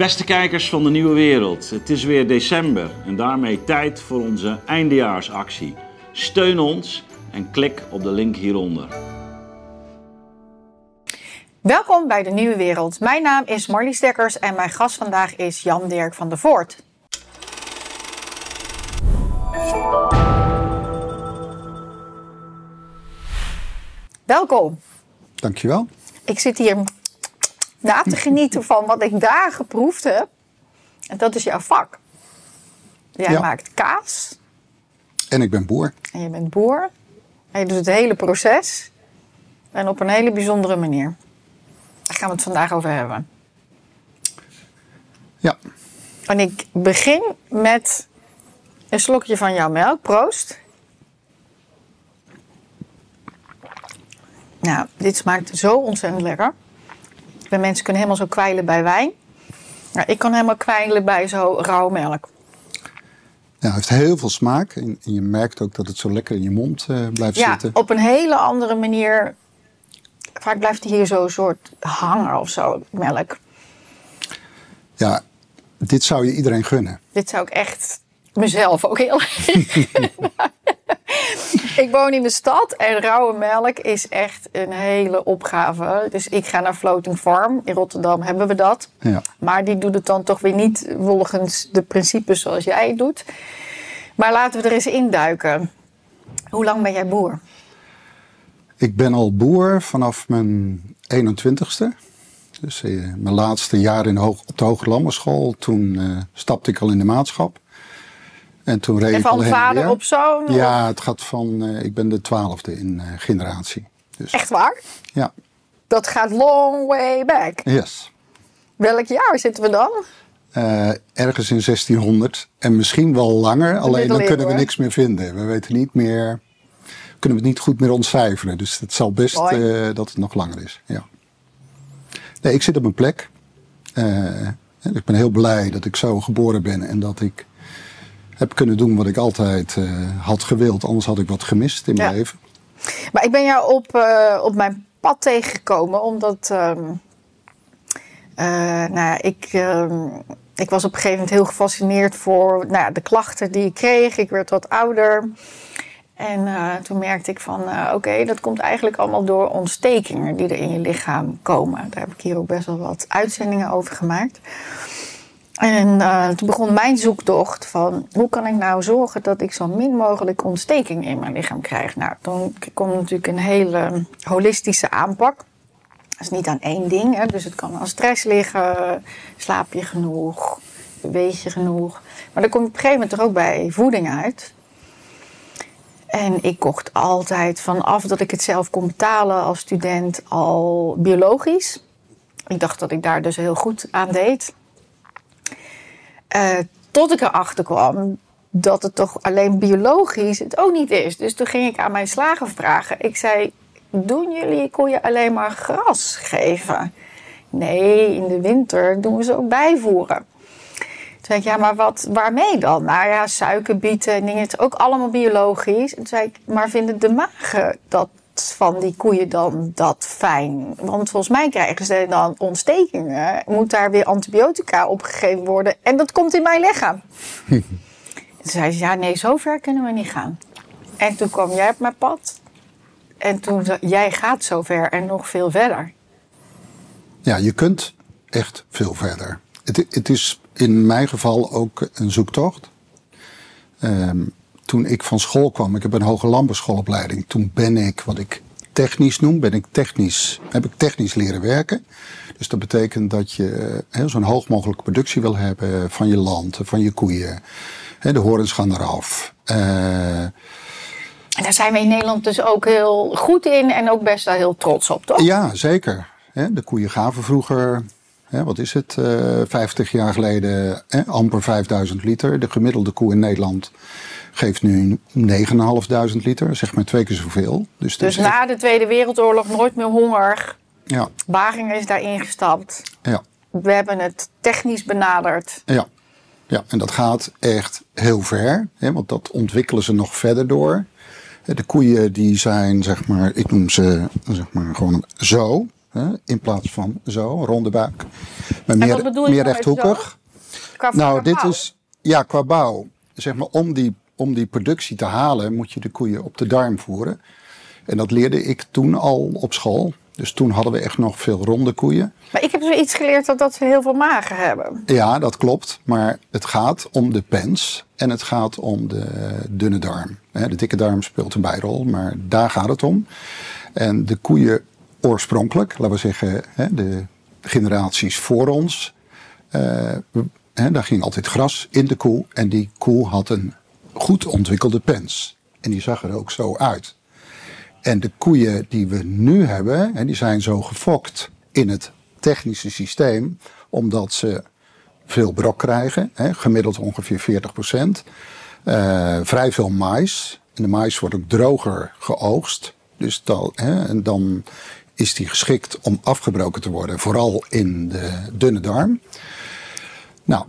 Beste kijkers van de Nieuwe Wereld, het is weer december en daarmee tijd voor onze eindejaarsactie. Steun ons en klik op de link hieronder. Welkom bij de Nieuwe Wereld. Mijn naam is Marlies Dekkers en mijn gast vandaag is Jan Dirk van der Voort. Welkom. Dankjewel. Ik zit hier na te genieten van wat ik daar geproefd heb. En dat is jouw vak. Jij Ja. maakt kaas En ik ben boer. en je bent boer. En je doet het hele proces. En op een hele bijzondere manier. Daar gaan we het vandaag over hebben. Ja, En ik begin met een slokje van jouw melk. Proost. Nou, dit smaakt zo ontzettend lekker. De mensen kunnen helemaal zo kwijlen bij wijn. Nou, ik kan helemaal kwijlen bij zo rauwe melk. ja het heeft heel veel smaak. En, en je merkt ook dat het zo lekker in je mond eh, blijft Ja, zitten. op een hele andere manier. Vaak blijft hier zo'n soort hangen of zo, melk. Ja, dit zou je iedereen gunnen. Dit zou ik echt mezelf ook heel erg. Ik woon in de stad en rauwe melk is echt een hele opgave. Dus ik ga naar Floating Farm. In Rotterdam hebben we dat. Ja. Maar die doet het dan toch weer niet volgens de principes zoals jij het doet. Maar laten we er eens induiken. Hoe lang ben jij boer? Ik ben al boer vanaf mijn 21ste. Dus eh, mijn laatste jaar in de hoog, op de Hoge Landbouwschool. Toen eh, stapte ik al in de maatschap. En toen reed En van vader op zoon? of- Ja, het gaat van... eh, ik ben de twaalfde in eh, generatie. Dus, Echt waar? Ja, Dat gaat long way back. yes. Welk jaar zitten we dan? Eh, ergens in 1600 en misschien wel langer. alleen dan kunnen we niks meer vinden. We weten niet meer, kunnen we het niet goed meer ontcijferen. Dus het zal best dat het nog langer is. Ja. Nee, ik zit op mijn plek. Ik ben heel blij dat ik zo geboren ben en dat ik heb kunnen doen wat ik altijd eh, had gewild. Anders had ik wat gemist in mijn Ja. leven. Maar ik ben jou op, eh, op mijn pad tegengekomen omdat. ehm, eh, nou ja, ik, ehm, ik was op een gegeven moment heel gefascineerd voor nou ja, de klachten die ik kreeg. Ik werd wat ouder. En toen merkte ik van, oké, dat komt eigenlijk allemaal door ontstekingen die er in je lichaam komen. Daar heb ik hier ook best wel wat uitzendingen over gemaakt. En eh, toen begon mijn zoektocht van hoe kan ik nou zorgen dat ik zo min mogelijk ontsteking in mijn lichaam krijg. Nou, toen komt natuurlijk een hele holistische aanpak. Dat is niet aan één ding, hè. dus het kan aan stress liggen, slaap je genoeg, beweeg je genoeg. Maar dan kom je op een gegeven moment er ook bij voeding uit. En ik kocht altijd vanaf dat ik het zelf kon betalen als student al biologisch. Ik dacht dat ik daar dus heel goed aan deed. Eh, tot ik erachter kwam dat het toch alleen biologisch het ook niet is. Dus toen ging ik aan mijn slager vragen. Ik zei, doen jullie koeien alleen maar gras geven? Nee, in de winter doen we ze ook bijvoeren. Toen zei ik, ja, maar wat, waarmee dan? Nou ja, suikerbieten en dingen, het is ook allemaal biologisch. En toen zei ik, maar vinden de magen dat van die koeien dan dat fijn? Want volgens mij krijgen ze dan ontstekingen. Moet daar weer antibiotica opgegeven worden? En dat komt in mijn lichaam. Toen zei ze, ja, nee, zover kunnen we niet gaan. En toen kwam jij op mijn pad. En toen zei jij gaat zover en nog veel verder. Ja, je kunt echt veel verder. Het, het is in mijn geval ook een zoektocht. Ehm, toen ik van school kwam, ik heb een hoge landbouwschoolopleiding. Toen ben ik, wat ik technisch noem, ben ik technisch, heb ik technisch leren werken. Dus dat betekent dat je eh, zo'n hoog mogelijke productie wil hebben van je land, van je koeien. De horens gaan eraf. Eh, En daar zijn we in Nederland dus ook heel goed in en ook best wel heel trots op, toch? Ja, zeker. De koeien gaven vroeger, wat is het, eh 50 jaar geleden, amper 5000 liter. De gemiddelde koe in Nederland geeft nu 9500 liter, zeg maar twee keer zoveel. Dus, Dus is na de Tweede Wereldoorlog nooit meer honger. ja, Baring is daarin gestapt. ja, We hebben het technisch benaderd. ja, ja, en dat gaat echt heel ver, hè, want dat ontwikkelen ze nog verder door. De koeien die zijn, zeg maar, ik noem ze zeg maar gewoon zo. Hè, in plaats van zo, ronde buik. Maar meer, meer rechthoekig. Nou, dit is, ja, qua bouw. Zeg maar, om die, om die productie te halen, moet je de koeien op de darm voeren. En dat leerde ik toen al op school. Dus toen hadden we echt nog veel ronde koeien. Maar ik heb zoiets geleerd dat, dat ze heel veel magen hebben. Ja, dat klopt. Maar het gaat om de pens en het gaat om de dunne darm. De dikke darm speelt een bijrol, maar daar gaat het om. En de koeien oorspronkelijk, laten we zeggen, de generaties voor ons, eh, daar ging altijd gras in de koe. En die koe had een goed ontwikkelde pens. En die zag er ook zo uit. En de koeien die we nu hebben, hè, die zijn zo gefokt in het technische systeem, omdat ze veel brok krijgen, hè, gemiddeld ongeveer 40 procent. vrij veel mais. En de mais wordt ook droger geoogst. Dus dat, hè, en dan is die geschikt om afgebroken te worden, vooral in de dunne darm. Nou,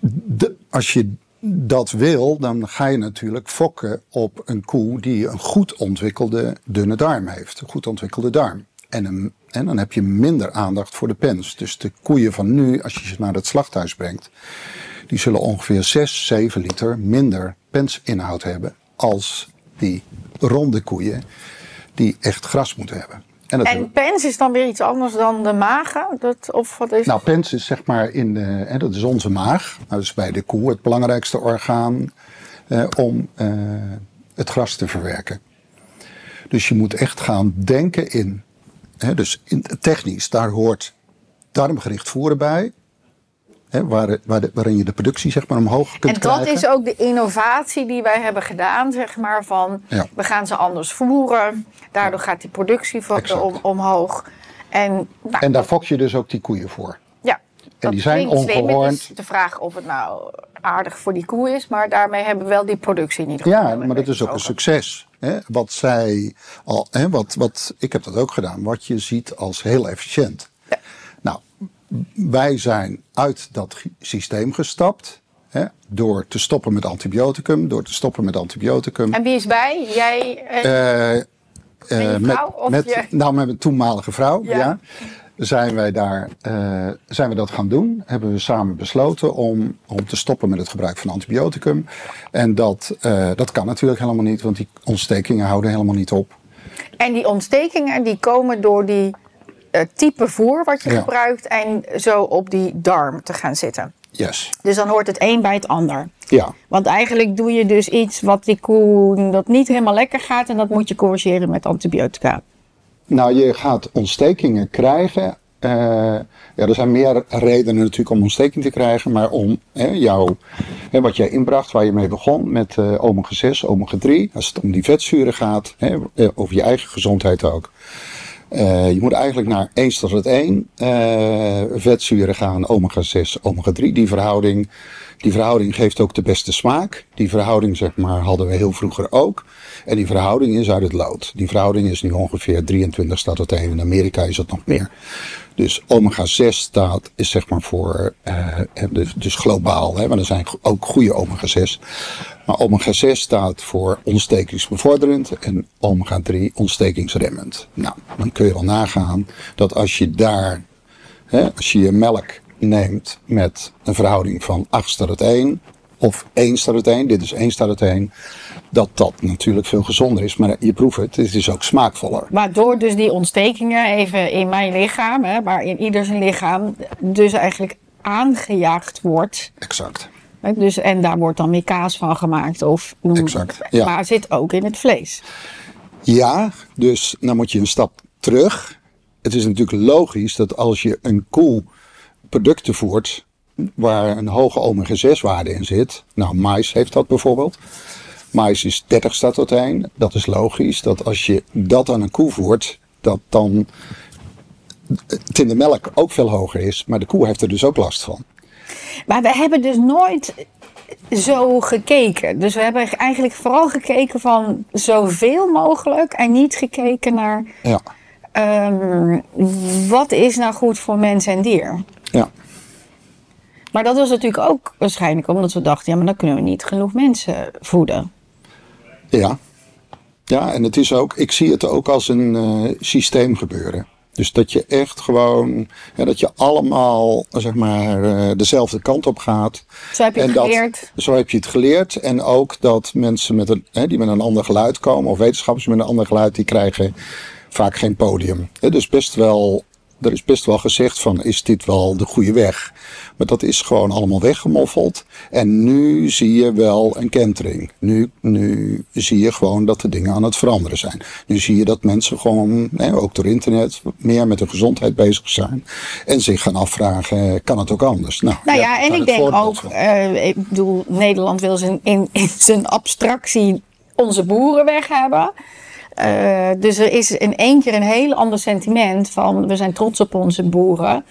de- als je dat wil, dan ga je natuurlijk fokken op een koe die een goed ontwikkelde dunne darm heeft. Een goed ontwikkelde darm. En, en dan heb je minder aandacht voor de pens. Dus de koeien van nu, als je ze naar het slachthuis brengt, die zullen ongeveer 6, 7 liter minder pensinhoud hebben als die ronde koeien die echt gras moeten hebben. En pens is dan weer iets anders dan de magen? Dat, of wat is nou, pens is zeg maar in de, hè, dat is onze maag. Nou, dat is bij de koe het belangrijkste orgaan eh, om eh, het gras te verwerken. Dus je moet echt gaan denken in, hè, dus in, technisch, daar hoort darmgericht voeren bij. Hè, waar, waar de- waarin je de productie zeg maar omhoog kunt En dat krijgen. is ook de innovatie die wij hebben gedaan, zeg maar, van Ja. we gaan ze anders voeren. Daardoor gaat die productie om, omhoog. En, nou, En daar fok je dus ook die koeien voor. ja, dat die zijn slim. Is de vraag of het nou aardig voor die koe is, maar daarmee hebben we wel die productie in ieder geval. Ja, maar dat is ook een succes. Hè? Wat zij al, hè, wat, wat, ik heb dat ook gedaan, wat je ziet als heel efficiënt. Ja. Nou, wij zijn uit dat systeem gestapt. Hè, door te stoppen met antibioticum, door te stoppen met antibioticum. En wie is bij? Jij en En je eh, met, of met, je- Nou, met mijn toenmalige vrouw, Ja. ja. zijn wij daar, eh, zijn we dat gaan doen. Hebben we samen besloten om, om te stoppen met het gebruik van antibioticum. En dat, dat kan natuurlijk helemaal niet, want die ontstekingen houden helemaal niet op. En die ontstekingen die komen door die type voer wat je Ja. gebruikt en zo op die darm te gaan zitten. Yes. Dus dan hoort het een bij het ander. Ja, Want eigenlijk doe je dus iets wat die koe dat niet helemaal lekker gaat en dat moet je corrigeren met antibiotica. nou je gaat ontstekingen krijgen. Eh, ja, er zijn meer redenen natuurlijk om ontsteking te krijgen, maar om hè, jouw, hè, wat jij inbracht, waar je mee begon met eh, omega 6, omega 3, als het om die vetzuren gaat, hè, eh, over je eigen gezondheid ook. Eh, je moet eigenlijk naar 1 tot het 1 eh, vetzuren gaan, omega 6, omega 3. Die verhouding, die verhouding geeft ook de beste smaak. Die verhouding zeg maar, hadden we heel vroeger ook. En die verhouding is uit het lood. Die verhouding is nu ongeveer 23 staat tot 1. In Amerika is het nog meer. Dus omega 6 staat, is zeg maar voor, eh, dus, globaal, hè, maar er zijn ook goede omega 6. Maar omega 6 staat voor ontstekingsbevorderend en omega 3 ontstekingsremmend. Nou, dan kun je wel nagaan dat als je daar, hè, als je je melk neemt met een verhouding van 8 staat het 1 of 1 staat het 1, dit is 1 staat het 1, dat dat natuurlijk veel gezonder is. Maar je proeft het, het is ook smaakvoller. Waardoor dus die ontstekingen even in mijn lichaam, hè, maar in ieder zijn lichaam, dus eigenlijk aangejaagd wordt. Exact. Dus, en daar wordt dan weer kaas van gemaakt. Of, noem- Exact, ja. Maar het zit ook in het vlees. Ja, dus dan moet je een stap terug. Het is natuurlijk logisch dat als je een koe producten voert waar een hoge omega-6 waarde in zit. Nou, mais heeft dat bijvoorbeeld. Mais is 30 staat tot 1. Dat is logisch dat als je dat aan een koe voert, dat dan het in de melk ook veel hoger is. Maar de koe heeft er dus ook last van. Maar we hebben dus nooit zo gekeken. Dus we hebben eigenlijk vooral gekeken van zoveel mogelijk en niet gekeken naar Ja, ehm, wat is nou goed voor mens en dier. ja. Maar dat was natuurlijk ook waarschijnlijk omdat we dachten, ja, maar dan kunnen we niet genoeg mensen voeden. Ja. Ja, en het is ook, ik zie het ook als een eh, systeem gebeuren. Dus dat je echt gewoon, ja, dat je allemaal, zeg maar, eh, dezelfde kant op gaat. Zo heb je het dat- geleerd. Zo heb je het geleerd. En ook dat mensen met een, hè, die met een ander geluid komen, of wetenschappers met een ander geluid, die krijgen vaak geen podium. Hè, dus best wel, er is best wel gezegd van, is dit wel de goede weg? Maar dat is gewoon allemaal weggemoffeld. En nu zie je wel een kentering. Nu, nu zie je gewoon dat de dingen aan het veranderen zijn. Nu zie je dat mensen gewoon, hè, ook door internet, meer met hun gezondheid bezig zijn. En zich gaan afvragen, kan het ook anders? Nou ja, daar en ik denk ook, eh, ik bedoel, Nederland wil zijn, in, in zijn abstractie onze boeren weg hebben. Eh, dus er is in één keer een heel ander sentiment van we zijn trots op onze boeren.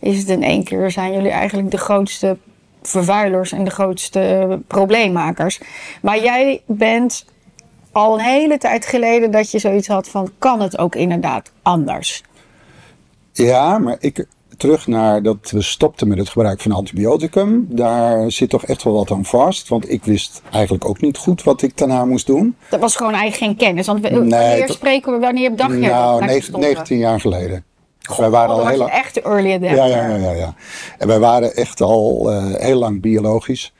Is het in één keer zijn jullie eigenlijk de grootste vervuilers en de grootste probleemmakers. Maar jij bent al een hele tijd geleden dat je zoiets had van kan het ook inderdaad anders? Ja, maar ik, terug naar dat we stopten met het gebruik van antibioticum. Daar zit toch echt wel wat aan vast. Want ik wist eigenlijk ook niet goed wat ik daarna moest doen. Dat was gewoon eigenlijk geen kennis. Want we, Nee, wanneer spreken we, wanneer dacht je nou, dat negen- 19 jaar geleden. wij waren Oh, al heel lang. echt early adapter. Ja, ja, ja, ja, ja. En wij waren echt al eh, heel lang biologisch.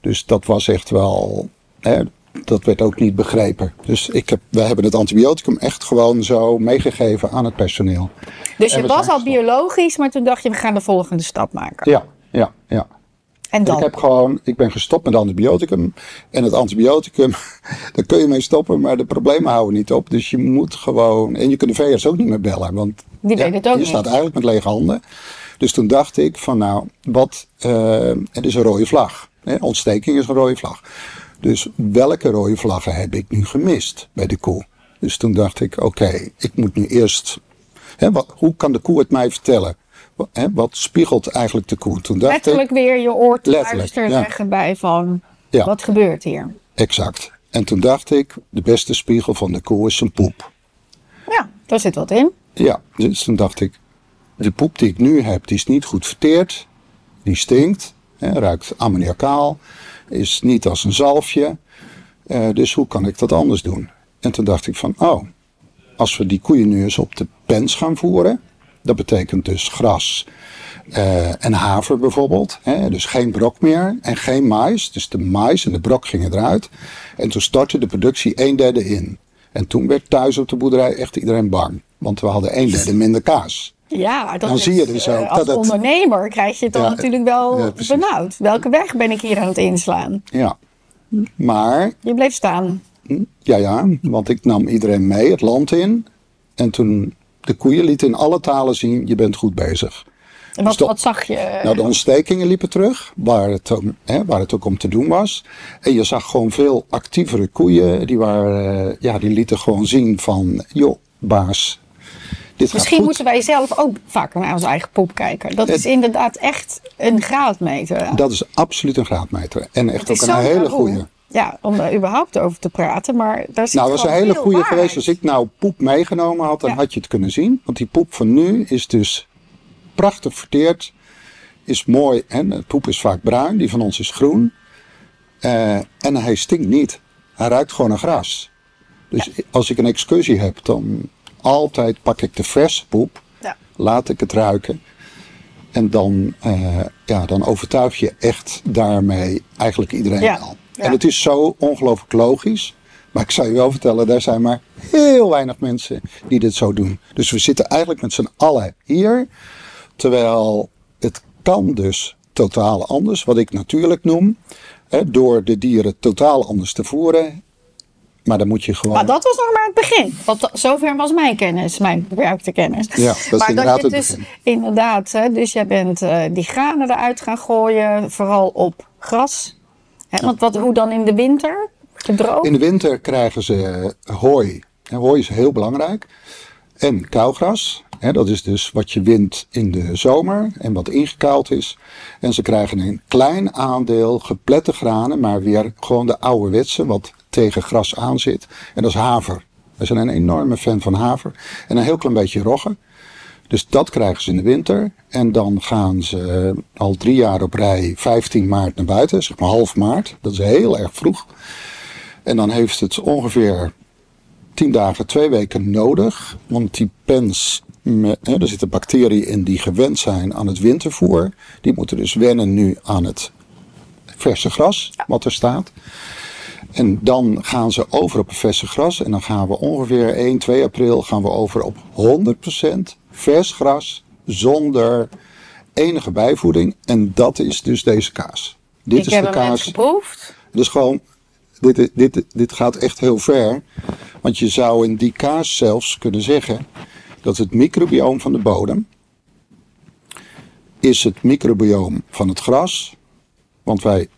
Dus dat was echt wel. Hè, dat werd ook niet begrepen. Dus ik heb, wij hebben het antibioticum echt gewoon zo meegegeven aan het personeel. Dus je was al biologisch, maar toen dacht je, we gaan de volgende stap maken. Ja, ja, ja. En dan? ik heb gewoon, ik ben gestopt met antibioticum. En het antibioticum, daar kun je mee stoppen, maar de problemen houden niet op. Dus je moet gewoon, en je kunt de VS ook niet meer bellen, want Die weet ook je niet. staat eigenlijk met lege handen. Dus toen dacht ik van nou, wat, eh, het is een rode vlag. Hè? Ontsteking is een rode vlag. Dus welke rode vlaggen heb ik nu gemist bij de koe? Dus toen dacht ik, oké, ik moet nu eerst, hè, wat, hoe kan de koe het mij vertellen? Wat, hè, wat spiegelt eigenlijk de koe? Toen dacht ik, Letterlijk weer je oor te luisteren ja. bij van, Ja. wat gebeurt hier? Exact. En toen dacht ik, de beste spiegel van de koe is zijn poep. Ja, daar zit wat in. Ja, dus toen dacht ik, de poep die ik nu heb, die is niet goed verteerd. Die stinkt, hè, ruikt ammoniakaal, is niet als een zalfje. Eh, dus hoe kan ik dat anders doen? En toen dacht ik van, oh, als we die koeien nu eens op de pens gaan voeren. Dat betekent dus gras eh, en haver bijvoorbeeld. Hè? Dus geen brok meer en geen mais. Dus de mais en de brok gingen eruit. En toen startte de productie een derde in. En toen werd thuis op de boerderij echt iedereen bang. Want we hadden een derde minder kaas. Ja, dat Dan is, zie je dus ook eh, als dat het- ondernemer krijg je het dan Ja, natuurlijk wel ja, benauwd. Welke weg ben ik hier aan het inslaan? Ja. Maar, Je bleef staan. ja ja, want ik nam iedereen mee het land in. En toen de koeien lieten in alle talen zien, je bent goed bezig. En wat, wat zag je? Nou, de ontstekingen liepen terug, waar het, hè, waar het ook om te doen was. En je zag gewoon veel actievere koeien. Die, waren, eh, ja, die lieten gewoon zien van, joh, baas, dit Misschien moeten wij zelf ook vaker naar onze eigen poep kijken. Dat is inderdaad echt een graadmeter. Dat is absoluut een graadmeter. En echt is ook een hele goede. Ja, om er überhaupt over te praten. Maar daar zit Nou, dat was een hele goede waarheid. geweest. Als ik nou poep meegenomen had, dan Ja. had je het kunnen zien. Want die poep van nu is dus prachtig verteerd. Is mooi. En poep is vaak bruin. Die van ons is groen. Eh, en hij stinkt niet. Hij ruikt gewoon naar gras. Dus als ik een excursie heb, dan altijd pak ik de verse poep. Ja. Laat ik het ruiken. En dan, eh, ja, dan overtuig je echt daarmee eigenlijk iedereen Ja, ja. En het is zo ongelooflijk logisch. Maar ik zou je wel vertellen, daar zijn maar heel weinig mensen die dit zo doen. Dus we zitten eigenlijk met z'n allen hier. Terwijl het kan dus totaal anders, wat ik natuurlijk noem. Hè, door de dieren totaal anders te voeren. Maar dan moet je gewoon. Maar dat was nog maar het begin. Want zover was mijn kennis, mijn beperkte kennis. Ja, dat is maar inderdaad dat je het dus begin. inderdaad, hè, dus jij bent eh, die granen eruit gaan gooien, vooral op gras. Hè, want wat, hoe dan in de winter? Gedroogd? In de winter krijgen ze hooi. En hooi is heel belangrijk. En kauwgras. Hè, dat is dus wat je wint in de zomer en wat ingekuild is. En ze krijgen een klein aandeel geplette granen, maar weer gewoon de ouderwetse, wat tegen gras aan zit. En dat is haver. We zijn een enorme fan van haver. En een heel klein beetje rogge. Dus dat krijgen ze in de winter. En dan gaan ze al drie jaar op rij 15 maart naar buiten, zeg maar half maart. Dat is heel erg vroeg. En dan heeft het ongeveer 10 dagen, twee weken nodig. Want die pens er zitten bacteriën in die gewend zijn aan het wintervoer. Die moeten dus wennen nu aan het verse gras wat er staat. En dan gaan ze over op het verse gras. En dan gaan we ongeveer 1, 2 april gaan we over op 100% vers gras zonder enige bijvoeding. En dat is dus deze kaas. Dit ik is heb de hem kaas. geproefd. Dus gewoon, dit, dit, dit gaat echt heel ver. Want je zou in die kaas zelfs kunnen zeggen dat het microbioom van de bodem is het microbioom van het gras. Want wij,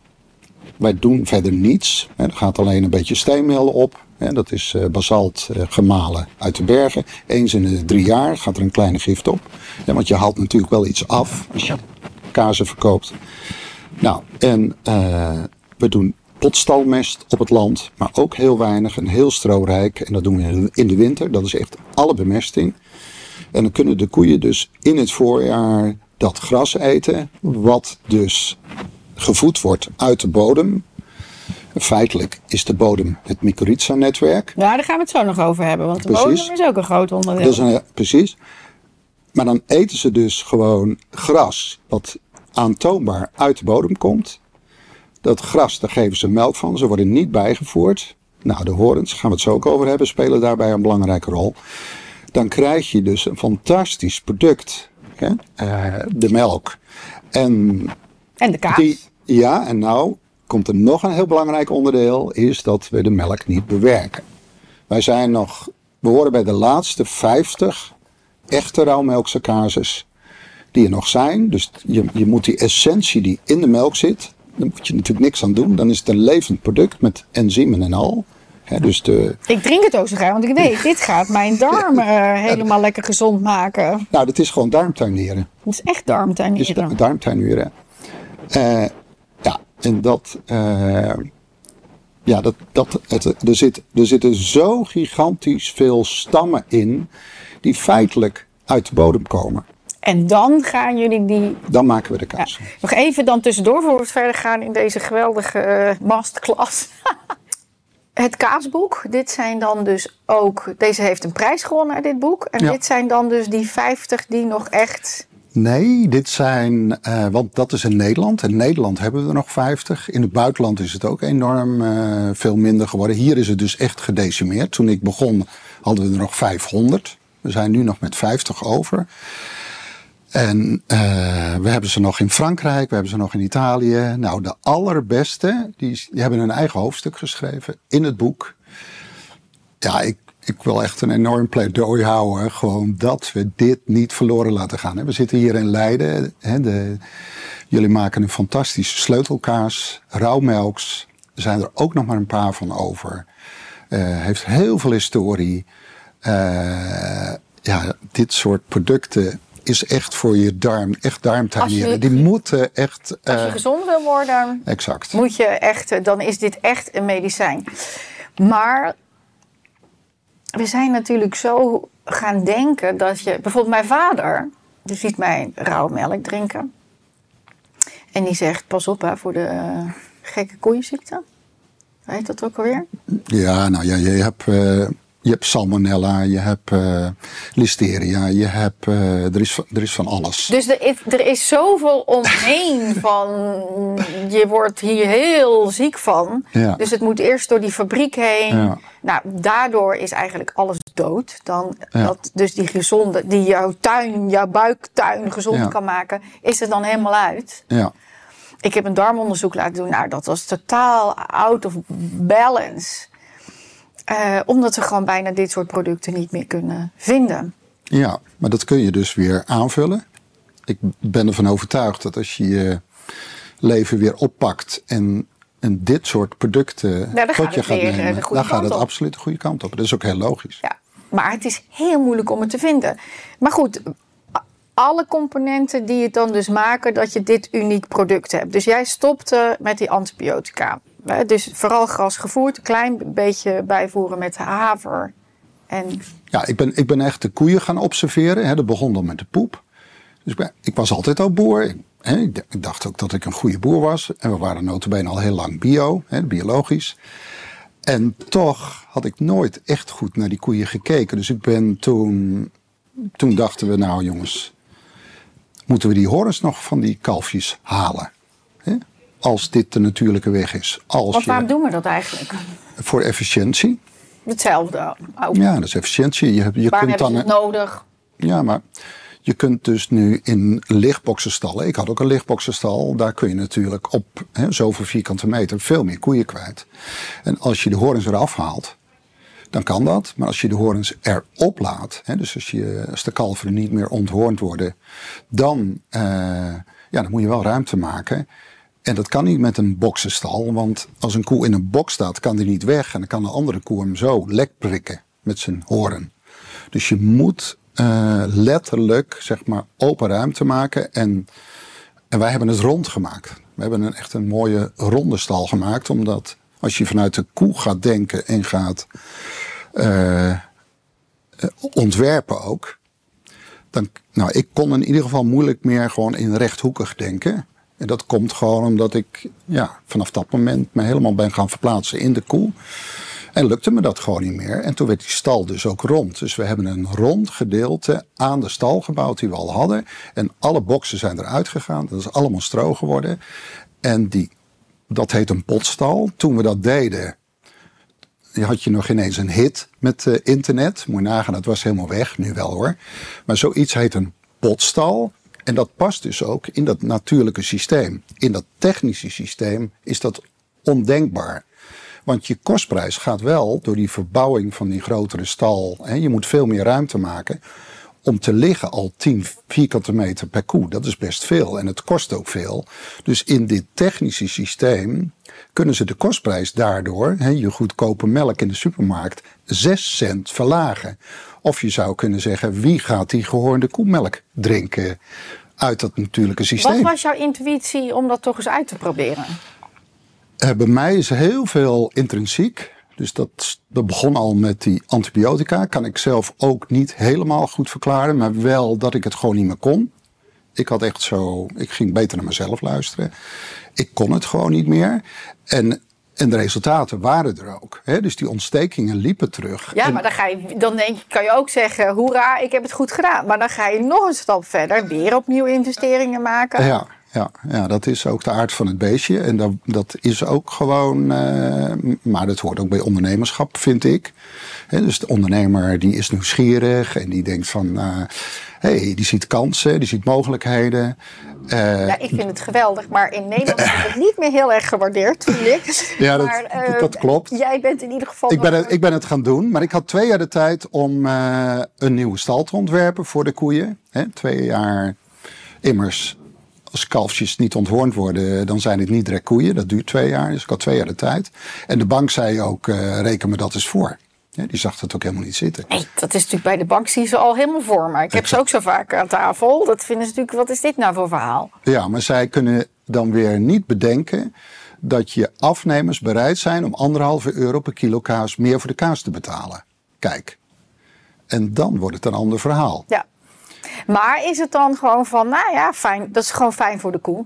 wij doen verder niets. Er gaat alleen een beetje steenmeel op. Dat is eh, basalt eh, gemalen uit de bergen. Eens in de drie jaar gaat er een kleine gift op. Want je haalt natuurlijk wel iets af als je kazen verkoopt. Nou, en eh, we doen potstalmest op het land, maar ook heel weinig en heel stroovrijk. En dat doen we in de winter, dat is echt alle bemesting. En dan kunnen de koeien dus in het voorjaar dat gras eten, wat dus gevoed wordt uit de bodem. Feitelijk is de bodem het mycorrhiza-netwerk. Ja, daar gaan we het zo nog over hebben. Want de bodem is ook een groot onderdeel. Dat is een, precies. Maar dan eten ze dus gewoon gras wat aantoonbaar uit de bodem komt. Dat gras, daar geven ze melk van. Ze worden niet bijgevoerd. Nou, de horens, daar gaan we het zo ook over hebben, spelen daarbij een belangrijke rol. Dan krijg je dus een fantastisch product. Hè? Eh, de melk. En En de kaas. die, ja, en nou komt er nog een heel belangrijk onderdeel, is dat we de melk niet bewerken. Wij zijn nog, we horen bij de laatste 50 echte rauwmelkse kaasjes die er nog zijn. Dus je, je moet die essentie die in de melk zit, daar moet je natuurlijk niks aan doen. Dan is het een levend product met enzymen en al. Hè, dus de, Ik drink het ook zo graag, want ik weet, dit gaat mijn darmen eh, helemaal lekker gezond maken. nou, dat is gewoon darmtuinieren. Het is echt is darmtuinieren. da- darmtuinieren. Eh ja, en dat. eh, ja, dat, dat, het, er, zit, er zitten zo gigantisch veel stammen in. die feitelijk uit de bodem komen. En dan gaan jullie die... Dan maken we de kaas. Nog even dan tussendoor, voor we verder gaan in deze geweldige eh, masterclass. Het kaasboek, dit zijn dan dus ook... Deze heeft een prijs gewonnen, dit boek. En Ja. dit zijn dan dus die 50 die nog echt... Nee, dit zijn. eh, want dat is in Nederland. In Nederland hebben we er nog 50. In het buitenland is het ook enorm eh, veel minder geworden. Hier is het dus echt gedecimeerd. Toen ik begon hadden we er nog 500. We zijn nu nog met 50 over. En eh, we hebben ze nog in Frankrijk, we hebben ze nog in Italië. Nou, de allerbeste, die, die hebben een eigen hoofdstuk geschreven in het boek. Ja, ik, ik wil echt een enorm pleidooi houden. Gewoon dat we dit niet verloren laten gaan. We zitten hier in Leiden. Hè, de, jullie maken een fantastische sleutelkaas, rauwmelks. Er zijn er ook nog maar een paar van over. Eh, heeft heel veel historie. Eh, ja, dit soort producten is echt voor je darm, echt darmtuinieren. Die moeten echt... Als je eh, gezond wil worden, exact. moet je echt, dan is dit echt een medicijn. Maar we zijn natuurlijk zo gaan denken dat je. Bijvoorbeeld, mijn vader, die ziet mij rauwe melk drinken. En die zegt: Pas op hè, voor de eh, gekke koeienziekte. Weet dat ook alweer? Ja, nou ja, je hebt, eh, je hebt salmonella, je hebt eh, listeria, je hebt, eh, er, is, van- er is van alles. Dus er is, er is zoveel omheen van. Je wordt hier heel ziek van. Ja. Dus het moet eerst door die fabriek heen. Ja. Nou, daardoor is eigenlijk alles dood. Dan, Ja. dat, dus die gezonde, die jouw tuin, jouw buiktuin gezond kan maken, is er dan helemaal uit. Ja, Ik heb een darmonderzoek laten doen. Nou, dat was totaal out of balance. Eh, omdat we gewoon bijna dit soort producten niet meer kunnen vinden. ja, maar dat kun je dus weer aanvullen. Ik ben ervan overtuigd dat als je je leven weer oppakt en, en dit soort producten tot gaat je gaat eh, nemen, dan gaat het op. absoluut de goede kant op. Dat is ook heel logisch. Ja, maar het is heel moeilijk om het te vinden. Maar goed, alle componenten die het dan dus maken dat je dit uniek product hebt. Dus jij stopte met die antibiotica. Dus vooral gras gevoerd, een klein beetje bijvoeren met haver. En Ja, ik ben, ik ben echt de koeien gaan observeren. Dat begon dan met de poep. Dus ik, ik was altijd al boer. Ik- dacht ook dat ik een goede boer was. En we waren notabene al heel lang bio, biologisch. En toch had ik nooit echt goed naar die koeien gekeken. Dus ik ben toen toen dachten we, nou jongens, moeten we die horens nog van die kalfjes halen? Hè? Als dit de natuurlijke weg is. Als Want waarom je, doen we dat eigenlijk? voor efficiëntie. Hetzelfde. Ook. Ja, dat is efficiëntie. Je, hebt- je Waar kunt dan, het nodig? Ja, maar je kunt dus nu in lichtboxenstallen. Ik had ook een lichtboxenstal. Daar kun je natuurlijk op hè, zoveel vierkante meter veel meer koeien kwijt. En als je de horens eraf haalt, dan kan dat. Maar als je de horens erop laat, hè, dus als, je, de kalveren niet meer onthoornd worden, dan, eh, ja, dan moet je wel ruimte maken. En dat kan niet met een boksenstal, want als een koe in een box staat, kan die niet weg. En dan kan de andere koe hem zo lek prikken met zijn horen. Dus je moet eh, letterlijk, zeg maar, open ruimte maken. En, en wij hebben het rond gemaakt. We hebben een, echt een mooie ronde stal gemaakt, omdat als je vanuit de koe gaat denken en gaat eh, eh, ontwerpen ook. Dan, nou, ik kon in ieder geval moeilijk meer gewoon in rechthoekig denken. En dat komt gewoon omdat ik ja, vanaf dat moment me helemaal ben gaan verplaatsen in de koe. En lukte me dat gewoon niet meer. En toen werd die stal dus ook rond. Dus we hebben een rond gedeelte aan de stal gebouwd die we al hadden. En alle boksen zijn eruit gegaan. Dat is allemaal stro geworden. En die, dat heet een potstal. Toen we dat deden, had je nog ineens een hit met eh, internet. Moet je nagaan, dat was helemaal weg. Nu wel hoor. Maar zoiets heet een potstal. En dat past dus ook in dat natuurlijke systeem. In dat technische systeem is dat ondenkbaar. Want je kostprijs gaat wel door die verbouwing van die grotere stal. Hè, je moet veel meer ruimte maken. Om te liggen al 10 vierkante meter per koe. Dat is best veel en het kost ook veel. Dus in dit technische systeem kunnen ze de kostprijs daardoor, hè, je goedkope melk in de supermarkt, 6 cent verlagen. Of je zou kunnen zeggen, wie gaat die gehoorde koemelk drinken uit dat natuurlijke Wat systeem? was jouw intuïtie om dat toch eens uit te proberen? Eh, bij mij is heel veel intrinsiek. Dus dat, dat begon al met die antibiotica. Kan ik zelf ook niet helemaal goed verklaren. Maar wel dat ik het gewoon niet meer kon. Ik had echt zo. Ik ging beter naar mezelf luisteren. Ik kon het gewoon niet meer. En, en de resultaten waren er ook. Hè? Dus die ontstekingen liepen terug. Ja, En- maar dan, ga je, dan denk je, kan je ook zeggen, hoera, ik heb het goed gedaan. Maar dan ga je nog een stap verder, weer opnieuw investeringen maken. Ja, ja, ja, dat is ook de aard van het beestje. En dat, dat is ook gewoon, eh, maar dat hoort ook bij ondernemerschap, vind ik. Dus de ondernemer die is nieuwsgierig en die denkt van, eh hey, die ziet kansen, die ziet mogelijkheden. Eh, Ja, ik vind het geweldig, maar in Nederland is het niet meer heel erg gewaardeerd, vind ik. Ja, dat- Maar, eh, dat- dat klopt. Jij bent in ieder geval... Ik ben, het, ik ben het gaan doen, maar ik had twee jaar de tijd om een nieuwe stal te ontwerpen voor de koeien. Twee jaar immers. Als kalfjes niet onthoornd worden, dan zijn het niet direct koeien. Dat duurt twee jaar, dus ik had twee jaar de tijd. En de bank zei ook, eh, reken me dat eens voor. Ja, die zag dat ook helemaal niet zitten. Nee, dat is natuurlijk bij de bank zie je ze al helemaal voor me. Ik heb ze ook zo vaak aan tafel. Dat vinden ze natuurlijk, wat is dit nou voor verhaal? Ja, maar zij kunnen dan weer niet bedenken dat je afnemers bereid zijn om anderhalve euro per kilo kaas meer voor de kaas te betalen. Kijk. En dan wordt het een ander verhaal. Ja. Maar is het dan gewoon van, nou ja, fijn, dat is gewoon fijn voor de koe?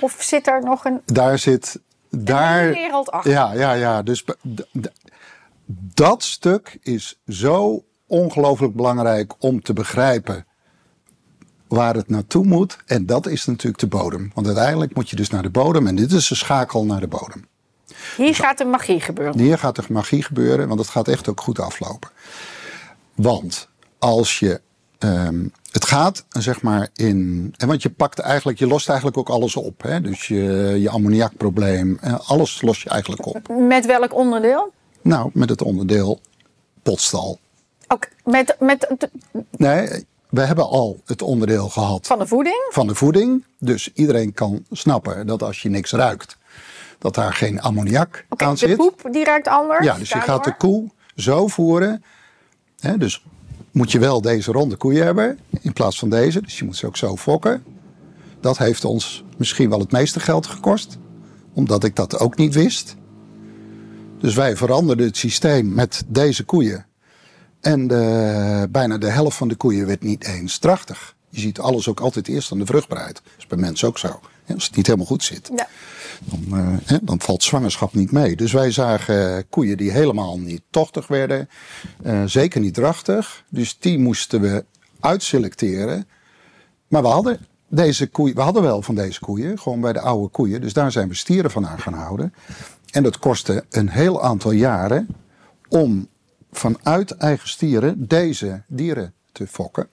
Of zit er nog een Daar zit. Daar, hele wereld achter? Ja, ja, ja. Dus dat stuk is zo ongelooflijk belangrijk om te begrijpen waar het naartoe moet. En dat is natuurlijk de bodem. Want uiteindelijk moet je dus naar de bodem. En dit is de schakel naar de bodem. Hier gaat er magie gebeuren. Hier gaat er magie gebeuren, want het gaat echt ook goed aflopen. Want als je. Ehm, het gaat zeg maar in. En want je pakt eigenlijk, je lost eigenlijk ook alles op. Hè? Dus je, je ammoniakprobleem, eh, alles los je eigenlijk op. Met welk onderdeel? Nou, met het onderdeel potstal. Ook met, met de- Nee, we hebben al het onderdeel gehad van de voeding? van de voeding. Dus iedereen kan snappen dat als je niks ruikt, dat daar geen ammoniak aan de zit. poep die ruikt anders. Ja, dus je gaat de koe zo voeren. Hè, dus moet je wel deze ronde koeien hebben in plaats van deze. Dus je moet ze ook zo fokken. Dat heeft ons misschien wel het meeste geld gekost. Omdat ik dat ook niet wist. Dus wij veranderden het systeem met deze koeien. En bijna de helft van de koeien werd niet eens drachtig. Je ziet alles ook altijd eerst aan de vruchtbaarheid. Dat is bij mensen ook zo. Als het niet helemaal goed zit Ja. Dan, eh, dan valt zwangerschap niet mee. Dus wij zagen koeien die helemaal niet tochtig werden. eh, zeker niet drachtig. Dus die moesten we uitselecteren. Maar we hadden, deze koeien, we hadden wel van deze koeien, gewoon bij de oude koeien. Dus daar zijn we stieren van aan gaan houden. En dat kostte een heel aantal jaren om vanuit eigen stieren deze dieren te fokken.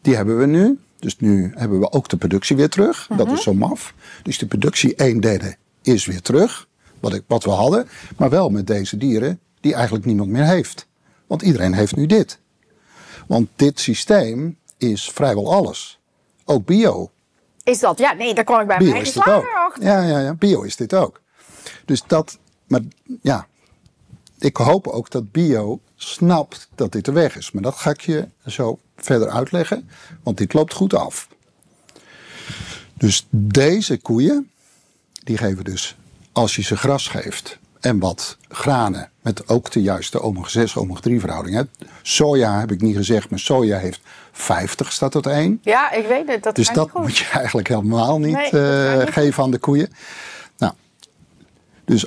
Die hebben we nu. Dus nu hebben we ook de productie weer terug. Dat is zo maf. Dus de productie een derde is weer terug. Wat, ik, wat we hadden. Maar wel met deze dieren die eigenlijk niemand meer heeft. Want iedereen heeft nu dit. Want dit systeem is vrijwel alles. Ook bio. Is dat? Ja, nee, daar kwam ik bij Bio mijn eigen is dit ook. slager achter. Ja, ja, ja, bio is dit ook. Dus dat, maar ja, ik hoop ook dat bio snapt dat dit de weg is. Maar dat ga ik je zo verder uitleggen, want dit loopt goed af. Dus deze koeien, die geven dus, als je ze gras geeft en wat granen, met ook de juiste omega-6, omega-3 verhouding. Hè. Soja heb ik niet gezegd, maar soja heeft 50 staat tot 1. Ja, ik weet het. Dat Dus dat niet goed. moet je eigenlijk helemaal niet, Nee, dat eh, niet geven aan de koeien. Nou, dus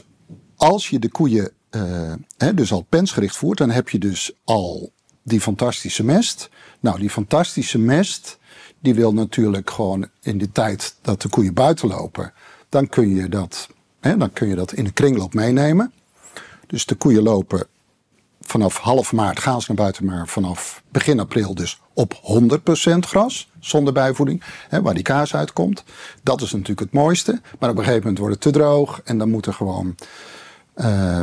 als je de koeien eh, hè, dus al pensgericht voert, dan heb je dus al die fantastische mest. Nou, die fantastische mest, die wil natuurlijk gewoon in de tijd dat de koeien buiten lopen, dan kun je dat, hè, dan kun je dat in de kringloop meenemen. Dus de koeien lopen vanaf half maart gaan ze naar buiten, maar vanaf begin april dus op 100% gras, zonder bijvoeding, hè, waar die kaas uitkomt. Dat is natuurlijk het mooiste. Maar op een gegeven moment wordt het te droog en dan moet er gewoon eh,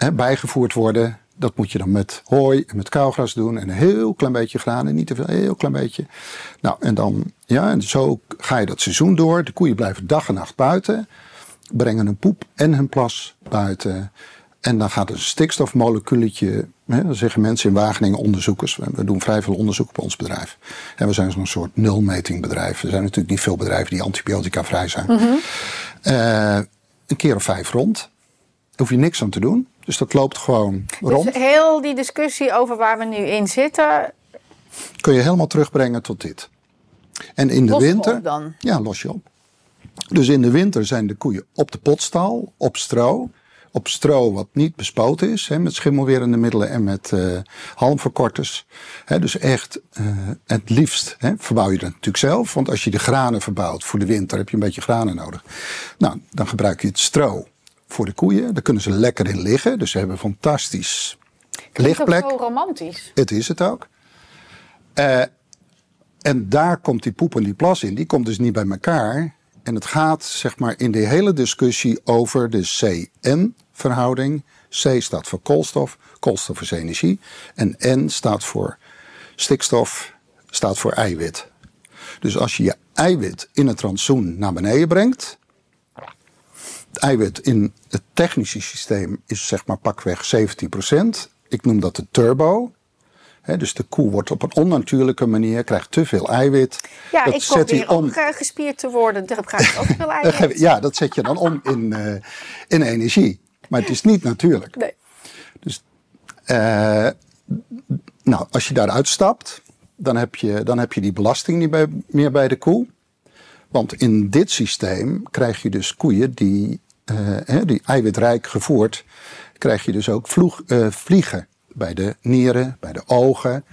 hè, bijgevoerd worden. Dat moet je dan met hooi en met kauwgras doen en een heel klein beetje granen, niet te veel, een heel klein beetje. Nou, en dan, ja, en zo ga je dat seizoen door. De koeien blijven dag en nacht buiten, brengen hun poep en hun plas buiten. En dan gaat een stikstofmoleculetje, hè, dat zeggen mensen in Wageningen, onderzoekers. We, doen vrij veel onderzoek op ons bedrijf. En we zijn zo'n soort nulmetingbedrijf. Er zijn natuurlijk niet veel bedrijven die antibiotica vrij zijn. Eh, een keer of vijf rond. Daar hoef je niks aan te doen. Dus dat loopt gewoon rond. Dus heel die discussie over waar we nu in zitten, kun je helemaal terugbrengen tot dit. En in de Los winter. op dan? Ja, los je op. Dus in de winter zijn de koeien op de potstal, op stro. Op stro wat niet bespoten is, hè, met schimmelwerende middelen en met eh, halmverkorters. Hè, dus echt, eh, het liefst hè, verbouw je dat natuurlijk zelf. Want als je de granen verbouwt voor de winter, heb je een beetje granen nodig. Nou, dan gebruik je het stro voor de koeien. Daar kunnen ze lekker in liggen. Dus ze hebben een fantastisch klinkt ook ligplek. zo romantisch. Het is het ook. Eh, en daar komt die poep en die plas in. Die komt dus niet bij elkaar. En het gaat zeg maar in de hele discussie over de C-N-verhouding. C staat voor koolstof, koolstof is energie. En N staat voor stikstof, staat voor eiwit. Dus als je je eiwit in het rantsoen naar beneden brengt. Het eiwit in het technische systeem is zeg maar pakweg 17%. Ik noem dat de turbo. Dus de koe wordt op een onnatuurlijke manier, krijgt te veel eiwit. Ja, dat ik zet hij probeer ook eh, gespierd te worden. Daar ga ik ook veel eiwit. Ja, dat zet je dan om in, eh, in energie. Maar het is niet natuurlijk. Nee. Eh, nou, als je daaruit stapt, dan heb je, dan heb je die belasting niet bij, meer bij de koe. Want in dit systeem krijg je dus koeien die, eh, die eiwitrijk gevoerd, krijg je dus ook vloeg, eh, vliegen bij de nieren, bij de ogen.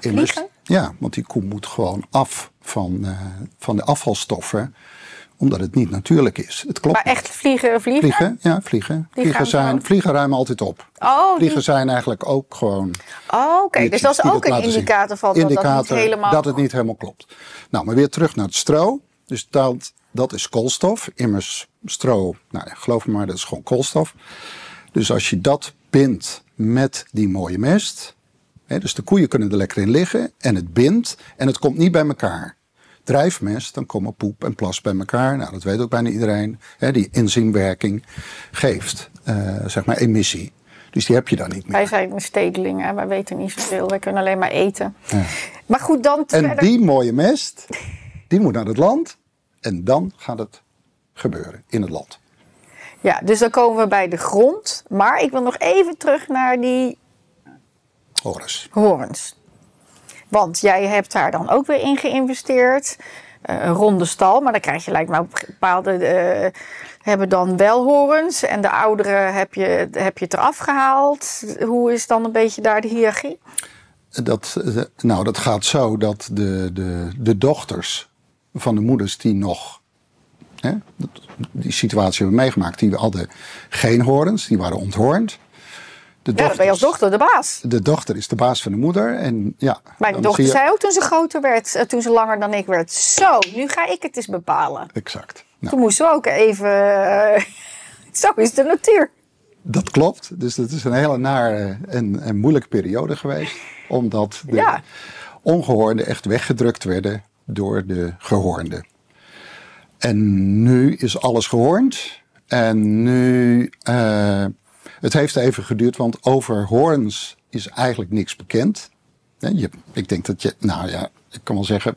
Immers- Vliegen? Ja, want die koe moet gewoon af van, eh, van de afvalstoffen, omdat het niet natuurlijk is. Het klopt. Maar echt vliegen, vliegen? Vliegen, ja, vliegen. Die Vliegen, zijn, vliegen ruimen altijd op. Oh, die- Vliegen zijn eigenlijk ook gewoon. Oh, oké. Dus dat is ook een indicator van dat dat niet helemaal... dat het niet helemaal klopt. Nou, maar weer terug naar het stro. Dus dat, dat is koolstof. Immers stro, nou ja, geloof me maar, dat is gewoon koolstof. Dus als je dat bindt met die mooie mest. Hè, dus de koeien kunnen er lekker in liggen. En het bindt. En het komt niet bij elkaar. Drijfmest, dan komen poep en plas bij elkaar. Nou, dat weet ook bijna iedereen. Hè, die enzymwerking geeft, eh, zeg maar, emissie. Dus die heb je dan niet meer. Wij zijn stedelingen, wij weten niet zoveel. Wij kunnen alleen maar eten. Maar goed, dan En verder... die mooie mest, die moet naar het land. En dan gaat het gebeuren in het land. Ja, dus dan komen we bij de grond. Maar ik wil nog even terug naar die Horus. horens. Want jij hebt daar dan ook weer in geïnvesteerd. Eh, een ronde stal, maar dan krijg je lijkt me bepaalde... eh, hebben dan wel horens en de oudere heb je, heb je het eraf gehaald. Hoe is dan een beetje daar de hiërarchie? Dat, eh, nou, dat gaat zo dat de, de, de dochters van de moeders die nog hè, die situatie hebben meegemaakt, die hadden geen horens, die waren onthoornd. De Ja, dan ben je als dochter de baas. de dochter is de baas van de moeder. En ja, Mijn dochter je- zei ook toen ze groter werd, eh, toen ze langer dan ik werd. Zo, nu ga ik het eens bepalen. Exact. Nou, Toen moesten we ook even. eh, zo is de natuur. Dat klopt. Dus dat is een hele nare en, en moeilijke periode geweest. Omdat de Ja. ongehoorden echt weggedrukt werden door de gehoorden. En nu is alles gehoornd. En nu, eh, het heeft even geduurd, want over hoorns is eigenlijk niks bekend. Je, ik denk dat je, nou ja, ik kan wel zeggen,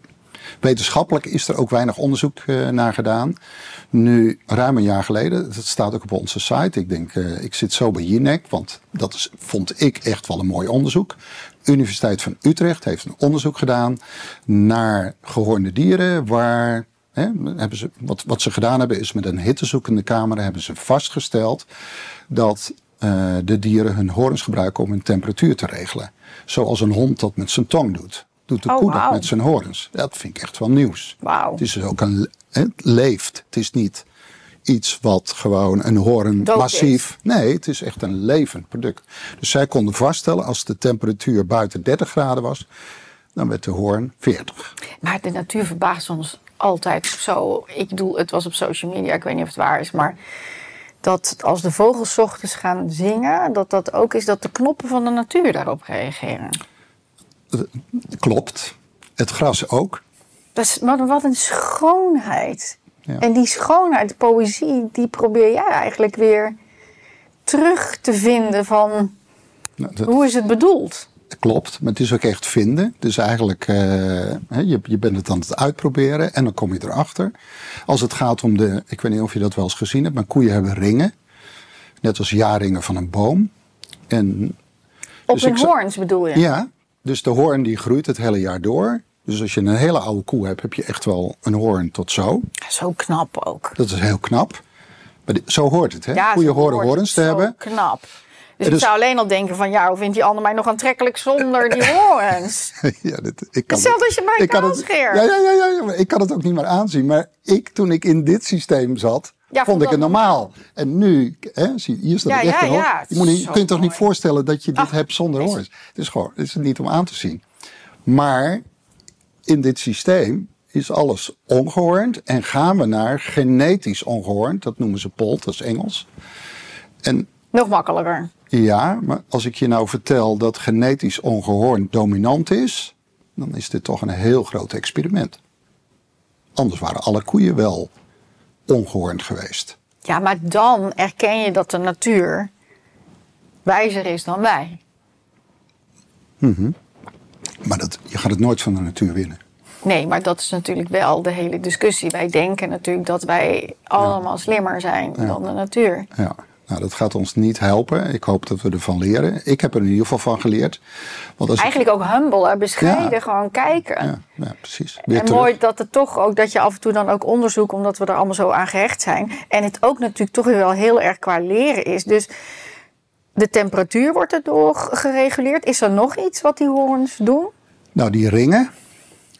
wetenschappelijk is er ook weinig onderzoek eh, naar gedaan. Nu, ruim een jaar geleden, dat staat ook op onze site. Ik denk, eh, ik zit zo bij Jinek, want dat is, vond ik echt wel een mooi onderzoek. Universiteit van Utrecht heeft een onderzoek gedaan naar gehoorde dieren, waar Hè, hebben ze, wat, wat ze gedaan hebben is met een hittezoekende camera hebben ze vastgesteld dat eh, de dieren hun horens gebruiken om hun temperatuur te regelen. Zoals een hond dat met zijn tong doet. Doet de Oh, koe dat met zijn horens. Dat vind ik echt wel nieuws. Het is dus ook een, het leeft. Het is niet iets wat gewoon een hoorn Dood massief. Nee, het is echt een levend product. Dus zij konden vaststellen als de temperatuur buiten 30 graden was, dan werd de hoorn 40. Maar de natuur verbaast ons altijd zo. Ik bedoel, het was op social media, ik weet niet of het waar is, maar dat als de vogels 's ochtends gaan zingen, dat dat ook is dat de knoppen van de natuur daarop reageren. Klopt. Het gras ook. Dat is, maar wat een schoonheid. Ja. En die schoonheid, de poëzie, die probeer jij eigenlijk weer terug te vinden van Nou, dat hoe is het bedoeld? klopt, maar het is ook echt vinden. Dus eigenlijk, eh, je, je bent het aan het uitproberen en dan kom je erachter. Als het gaat om de, ik weet niet of je dat wel eens gezien hebt, maar koeien hebben ringen. Net als jaarringen van een boom. En Op Dus hun hoorns bedoel je? ja, dus de hoorn die groeit het hele jaar door. Dus als je een hele oude koe hebt, heb je echt wel een hoorn tot zo. Zo knap ook. Dat is heel knap. Maar zo hoort het, hè? Ja, zo horen hoort horens te het. Hebben. knap. Dus En ik dus- zou alleen al denken van, ja, hoe vindt die ander mij nog aantrekkelijk zonder die horens? ja, dit, ik kan Hetzelfde als je bij ik kan het- scheert. Ja, ja, ja, ja, maar ik kan het ook niet meer aanzien. Maar ik, toen ik in dit systeem zat, Ja, vond ik het normaal. En nu, hè, zie, hier staat Ja, het echt ja, het je moet je toch niet voorstellen dat je dit Ach, hebt zonder horens. Het is gewoon, het is niet om aan te zien. Maar in dit systeem is alles ongehoornd. En gaan we naar genetisch ongehoornd. Dat noemen ze POLT, dat is Engels. En Nog makkelijker. ja, maar als ik je nou vertel dat genetisch ongehoornd dominant is, dan is dit toch een heel groot experiment. Anders waren alle koeien wel ongehoornd geweest. Ja, maar dan erken je dat de natuur wijzer is dan wij. Maar dat, je gaat het nooit van de natuur winnen. Nee, maar dat is natuurlijk wel de hele discussie. Wij denken natuurlijk dat wij allemaal slimmer zijn dan de natuur. Ja, nou, dat gaat ons niet helpen. Ik hoop dat we ervan leren. Ik heb er in ieder geval van geleerd. Want als Eigenlijk ook humble, hè, bescheiden, Ja. gewoon kijken. ja, ja, precies. Weer En terug. mooi dat het toch ook, dat je af en toe dan ook onderzoekt, omdat we er allemaal zo aan gehecht zijn. En het ook natuurlijk toch weer wel heel erg qua leren is. Dus de temperatuur wordt erdoor gereguleerd. Is er nog iets wat die hoorns doen? Nou, die ringen,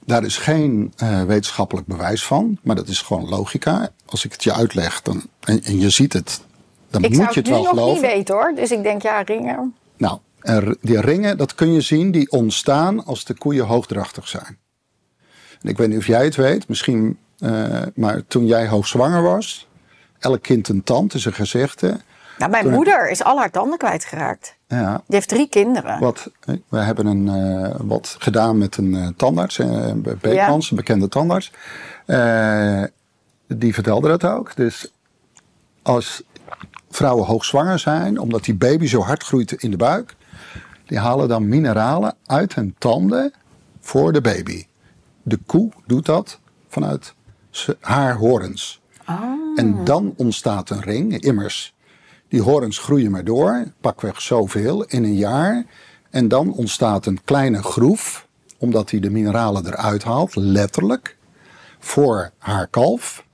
daar is geen eh, wetenschappelijk bewijs van. Maar dat is gewoon logica. Als ik het je uitleg dan, en, en je ziet het, dan Ik moet je het het nu wel nog geloven. niet weten hoor. Dus ik denk, ja, ringen. Nou, die ringen, dat kun je zien, die ontstaan als de koeien hoogdrachtig zijn. En ik weet niet of jij het weet, misschien, eh, maar toen jij hoogzwanger was, elk kind een tand is een gezegde. Nou, mijn Toen- moeder is al haar tanden kwijtgeraakt. Ja, Die heeft drie kinderen. wat, we hebben een, eh, wat gedaan met een eh, tandarts, Beekmans, een bekende tandarts. Die vertelde dat ook. Dus als vrouwen hoogzwanger zijn, omdat die baby zo hard groeit in de buik, die halen dan mineralen uit hun tanden voor de baby. De koe doet dat vanuit haar horens. En dan ontstaat een ring. Immers, die horens groeien maar door, pakweg zoveel in een jaar. En dan ontstaat een kleine groef, omdat hij de mineralen eruit haalt, letterlijk, voor haar kalf.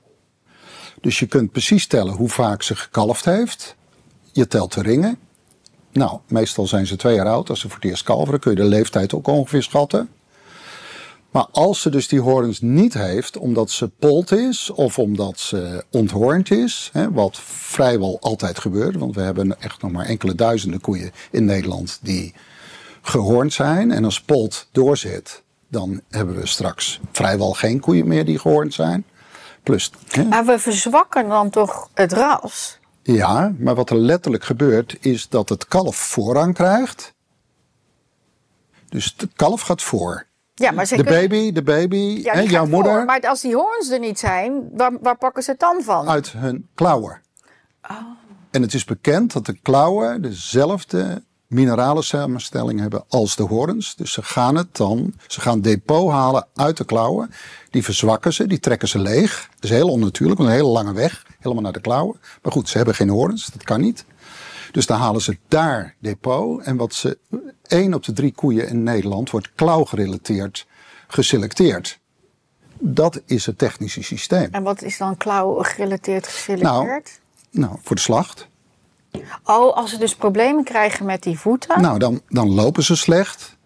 Dus je kunt precies tellen hoe vaak ze gekalfd heeft. Je telt de ringen. Nou, meestal zijn ze twee jaar oud als ze voor het eerst kalveren. Kun je de leeftijd ook ongeveer schatten. Maar als ze dus die horens niet heeft, omdat ze polt is of omdat ze onthoornd is, hè, wat vrijwel altijd gebeurt, want we hebben echt nog maar enkele duizenden koeien in Nederland die gehoornd zijn. En als polt doorzet, dan hebben we straks vrijwel geen koeien meer die gehoornd zijn. Plus, hè, Maar we verzwakken dan toch het ras? ja, maar wat er letterlijk gebeurt is dat het kalf voorrang krijgt. Dus het kalf gaat voor. Ja, maar ze De kunnen- baby, de baby, Ja, die jouw moeder, voor. Maar als die hoorns er niet zijn, waar, waar pakken ze het dan van? uit hun klauwen. Oh. En het is bekend dat de klauwen dezelfde minerale samenstelling hebben als de horens. Dus ze gaan het dan, ze gaan depot halen uit de klauwen. Die verzwakken ze, die trekken ze leeg. Dat is heel onnatuurlijk, want een hele lange weg, helemaal naar de klauwen. Maar goed, ze hebben geen horens, dat kan niet. Dus dan halen ze daar depot. En wat ze, één op de drie koeien in Nederland wordt klauwgerelateerd geselecteerd. Dat is het technische systeem. En wat is dan klauw gerelateerd geselecteerd? Nou, voor de slacht. Oh, als ze dus problemen krijgen met die voeten. Nou, dan, dan lopen ze slecht.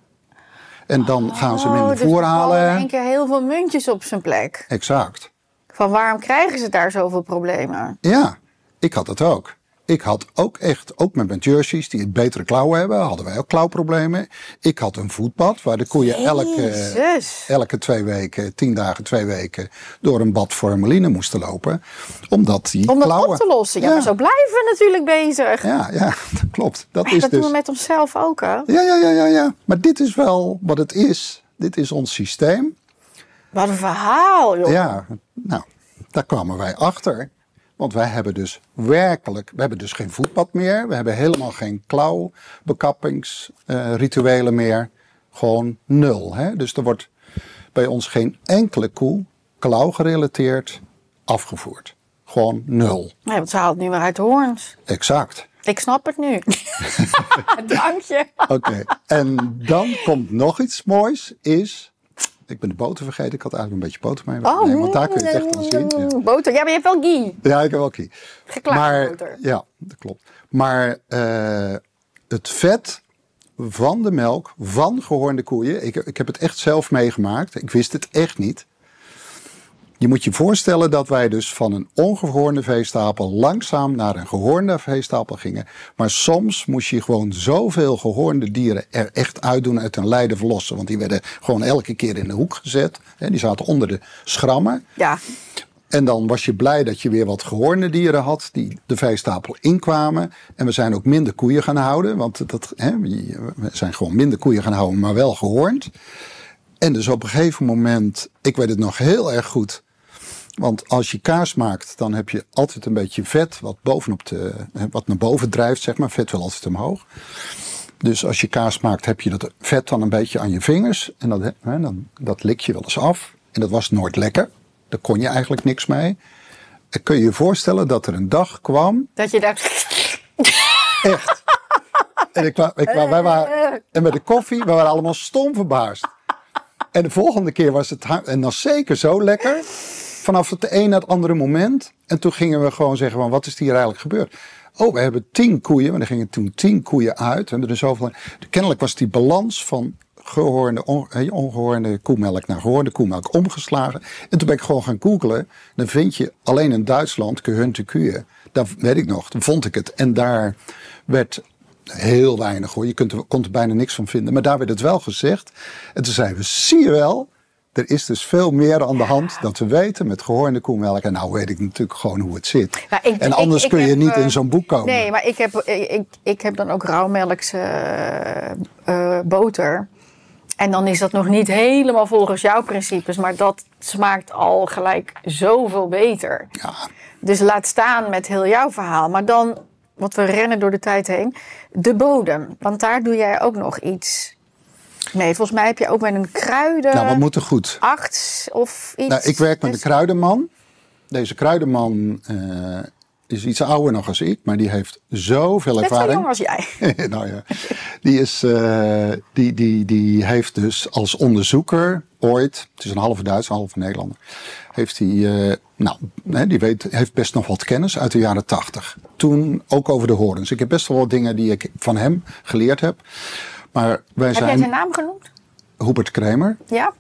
En dan gaan ze Oh, minder dus voer er in één keer heel veel muntjes op zijn plek. Exact. Van waarom krijgen ze daar zoveel problemen? Ja, ik had het ook. Ik had ook echt, ook met mijn jerseys die betere klauwen hebben, hadden wij ook klauwproblemen. Ik had een voetbad waar de koeien elke, elke twee weken, tien dagen, twee weken, door een bad formaline moesten lopen. Omdat die Om dat klauwen... op te lossen. Ja, maar zo blijven we natuurlijk bezig. Ja, ja, dat klopt. Dat Maar is dat dus... doen we met onszelf ook, hè? Ja, ja, ja, ja, ja. Maar dit is wel wat het is. Dit is ons systeem. Wat een verhaal, joh. Ja, nou, daar kwamen wij achter. Want wij hebben dus werkelijk, we hebben dus geen voetpad meer. We hebben helemaal geen klauwbekappingsrituelen meer. Gewoon nul. Hè? Dus er wordt bij ons geen enkele koe klauwgerelateerd afgevoerd. Gewoon nul. Nee, want ze haalt nu weer uit de hoorns. Exact. Ik snap het nu. Dank je. Oké, en dan komt nog iets moois, is... Ik ben de boter vergeten, ik had eigenlijk een beetje boter mee. Oh, nee, want daar kun je het echt aan zien. Ja. mm, Boter. Ja, maar je hebt wel ghee. Ja, ik heb wel. Geklaagd Maar boter. ja, dat klopt. Maar eh, het vet van de melk van gehoornde koeien, ik, ik heb het echt zelf meegemaakt. Ik wist het echt niet. Je moet je voorstellen dat wij dus van een ongehoornde veestapel langzaam naar een gehoornde veestapel gingen. Maar soms moest je gewoon zoveel gehoornde dieren er echt uitdoen uit een lijden verlossen. Want die werden gewoon elke keer in de hoek gezet. Die zaten onder de schrammen. Ja. En dan was je blij dat je weer wat gehoornde dieren had die de veestapel inkwamen. En we zijn ook minder koeien gaan houden. Want dat, hè, we zijn gewoon minder koeien gaan houden, maar wel gehoornd. En dus op een gegeven moment, ik weet het nog heel erg goed. Want als je kaas maakt, dan heb je altijd een beetje vet wat, bovenop de, wat naar boven drijft, zeg maar. Vet wil altijd omhoog. Dus als je kaas maakt, heb je dat vet dan een beetje aan je vingers. En dat, hè, dan, dat lik je wel eens af. En dat was nooit lekker. Daar kon je eigenlijk niks mee. En kun je je voorstellen dat er een dag kwam, Dat je daar... echt. En, ik, wij waren, en met de koffie, we waren allemaal stom verbaasd. En de volgende keer was het, en dan zeker zo lekker. Vanaf het een naar het andere moment. En toen gingen we gewoon zeggen, van, wat is hier eigenlijk gebeurd? Oh, we hebben tien koeien, maar er gingen toen tien koeien uit. En er is zoveel, kennelijk was die balans van gehoorde, on, eh, ongehoorde koemelk naar gehoorde koemelk omgeslagen. En toen ben ik gewoon gaan googlen. Dan vind je alleen in Duitsland gehunte koeien. Daar weet ik nog, toen vond ik het. En daar werd heel weinig hoor. Je kunt er, kon er bijna niks van vinden. Maar daar werd het wel gezegd. En toen zeiden we, zie je wel. Er is dus veel meer aan de hand dat we weten met gehoorde koemelk. En nou weet ik natuurlijk gewoon hoe het zit. Ik- en anders ik kun je heb, niet eh, in zo'n boek komen. Nee, maar ik heb, ik, ik, heb dan ook rauwmelkse eh, eh, boter. En dan is dat nog niet helemaal volgens jouw principes. Maar dat smaakt al gelijk zoveel beter. Ja, Dus laat staan met heel jouw verhaal. Maar dan, want we rennen door de tijd heen. De bodem. Want daar doe jij ook nog iets mee. Volgens mij heb je ook met een kruiden... nou, wat moet er goed? Arts of iets. Nou, ik werk met Dus- een kruidenman. Deze kruidenman eh, is iets ouder nog als ik, maar die heeft zoveel Net zo ervaring. jong als jij. nou ja, die, is, eh, die, die, die heeft dus als onderzoeker ooit, het is een halve Duits, een halve Nederlander, heeft hij, uh, nou, hè, die weet, heeft best nog wat kennis uit de jaren tachtig. Toen ook over de horens. Ik heb best wel wat dingen die ik van hem geleerd heb. Maar wij heb zijn. jij zijn naam genoemd? Hubert Kramer. Ja.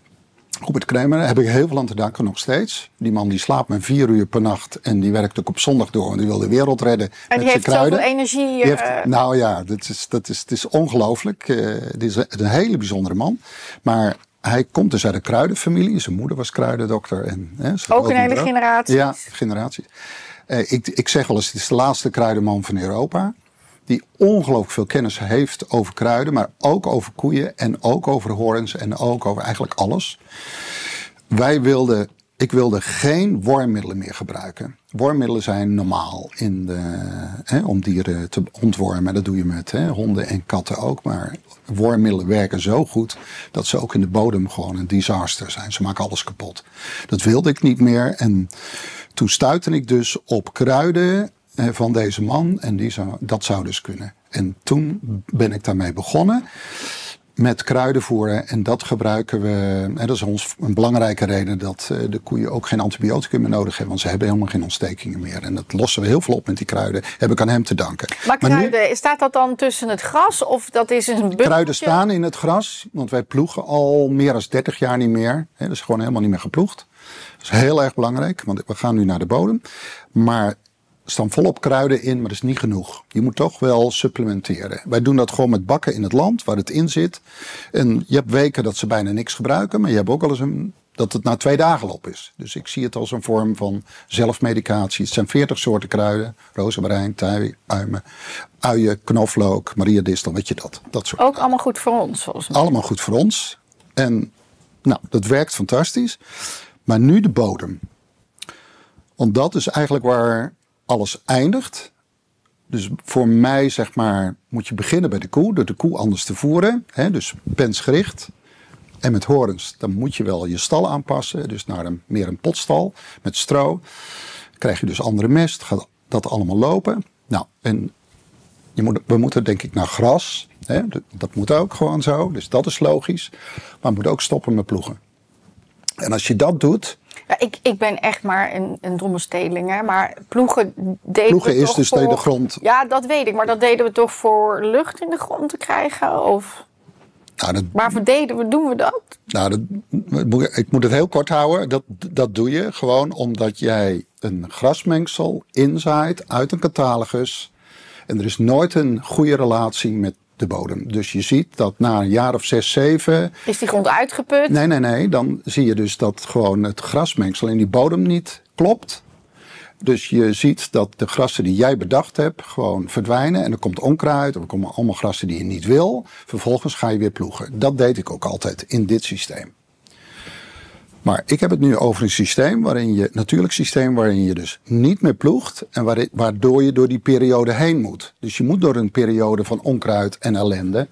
Hubert Kramer heb ik heel veel aan te danken nog steeds. Die man die slaapt maar vier uur per nacht en die werkt ook op zondag door. En die wil de wereld redden En die met heeft zijn kruiden. zoveel energie. Die heeft- eh, nou ja, dat is, dat is, het is ongelooflijk. Eh, Het is een hele bijzondere man. Maar hij komt dus uit een kruidenfamilie. Zijn moeder was kruidendokter. En, hè, Ook een hele generaties. Ja, generaties. Eh, ik, ik zeg wel eens, het is de laatste kruidenman van Europa. Die ongelooflijk veel kennis heeft over kruiden. Maar ook over koeien. En ook over horens. En ook over eigenlijk alles. Wij wilden, ik wilde geen wormmiddelen meer gebruiken. Wormmiddelen zijn normaal in de, hè, om dieren te ontwormen. Dat doe je met hè, honden en katten ook. Maar wormmiddelen werken zo goed dat ze ook in de bodem gewoon een disaster zijn. Ze maken alles kapot. Dat wilde ik niet meer. En toen stuitte ik dus op kruiden van deze man. En die zou, dat zou dus kunnen. En toen ben ik daarmee begonnen met kruiden voeren. En dat gebruiken we. Hè, dat is ons een belangrijke reden dat eh, de koeien ook geen antibioticum meer nodig hebben. Want ze hebben helemaal geen ontstekingen meer. En dat lossen we heel veel op met die kruiden. Heb ik aan hem te danken. maar nu- kruiden, staat dat dan tussen het gras of dat is een bundeltje? Kruiden staan in het gras, want wij ploegen al meer dan 30 jaar niet meer. Dat is gewoon helemaal niet meer geploegd. Dat is heel erg belangrijk, want we gaan nu naar de bodem. Maar er staan volop kruiden in, maar dat is niet genoeg. Je moet toch wel supplementeren. Wij doen dat gewoon met bakken in het land, waar het in zit. En je hebt weken dat ze bijna niks gebruiken, maar je hebt ook wel eens een, dat het na twee dagen op is. Dus ik zie het als een vorm van zelfmedicatie. Het zijn 40 soorten kruiden. Rozemarijn, tui, uimen, uien, knoflook, mariadistel, weet je dat. Dat soort Ook allemaal goed voor ons, volgens mij. allemaal goed voor ons. En nou, dat werkt fantastisch. Maar nu de bodem. Want dat is eigenlijk waar alles eindigt. Dus voor mij, zeg maar, moet je beginnen bij de koe. Door de koe anders te voeren. Hè, dus pensgericht. En met horens, dan moet je wel je stal aanpassen. Dus naar een, meer een potstal met stro. Krijg je dus andere mest. Gaat dat allemaal lopen. Nou, en je moet, we moeten denk ik naar gras. Hè? Dat, moet ook gewoon zo. Dus dat is logisch. Maar we moeten ook stoppen met ploegen. En als je dat doet. Ja, ik, ik ben echt maar een, een domme stedeling, hè. Maar ploegen deden Ploegen we is toch dus voor... de grond- Ja, dat weet ik. Maar dat deden we toch voor lucht in de grond te krijgen? Of Nou, dat, waarvoor deden we, doen we dat? nou, dat, ik moet het heel kort houden. Dat, dat doe je gewoon omdat jij een grasmengsel inzaait uit een catalogus. En er is nooit een goede relatie met de bodem. Dus je ziet dat na een jaar of zes, zeven. Is die grond uitgeput? Nee, nee, nee. Dan zie je dus dat gewoon het grasmengsel in die bodem niet klopt. Dus je ziet dat de grassen die jij bedacht hebt gewoon verdwijnen. En er komt onkruid, er komen allemaal grassen die je niet wil. Vervolgens ga je weer ploegen. Dat deed ik ook altijd in dit systeem. Maar ik heb het nu over een systeem waarin je, natuurlijk systeem waarin je dus niet meer ploegt. En waardoor je door die periode heen moet. Dus je moet door een periode van onkruid en ellende.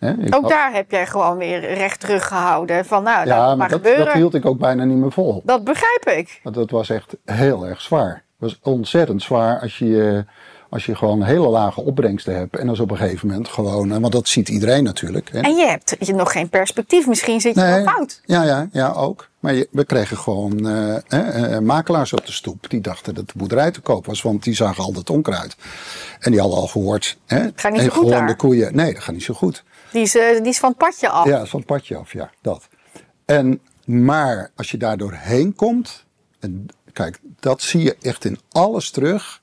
Ook had- daar heb jij gewoon weer recht teruggehouden. Van nou, dat ja, mag maar dat, gebeuren. dat hield ik ook bijna niet meer vol. Dat begrijp ik. Want dat was echt heel erg zwaar. Het was ontzettend zwaar als je, als je gewoon hele lage opbrengsten hebt. En als op een gegeven moment gewoon, eh, want dat ziet iedereen natuurlijk. En je hebt je nog geen perspectief. Misschien zit je wel fout. Ja, ja, ja, ook. Maar je- we kregen gewoon eh, eh, eh, makelaars op de stoep. Die dachten dat de boerderij te koop was, want die zagen al het onkruid. En die hadden al gehoord. Hè, Gaat niet zo goed daar. koeien. Nee, dat gaat niet zo goed. Die is, die is van het padje af. Ja, dat is van het padje af, ja, dat. En, maar als je daar doorheen komt, en kijk, dat zie je echt in alles terug.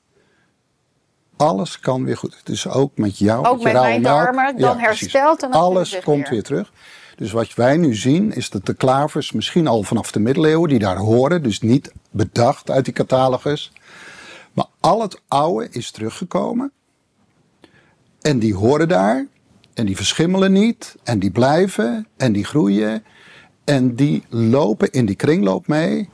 Alles kan weer goed. Dus ook met jou. Ook met rauwe mijn darmen, dan herstelt en dan Alles komt weer. weer terug. Dus wat wij nu zien is dat de klavers misschien al vanaf de middeleeuwen die daar horen, dus niet bedacht uit die catalogus. Maar al het oude is teruggekomen. En die horen daar. En die verschimmelen niet. En die blijven. En die groeien. En die lopen in die kringloop mee.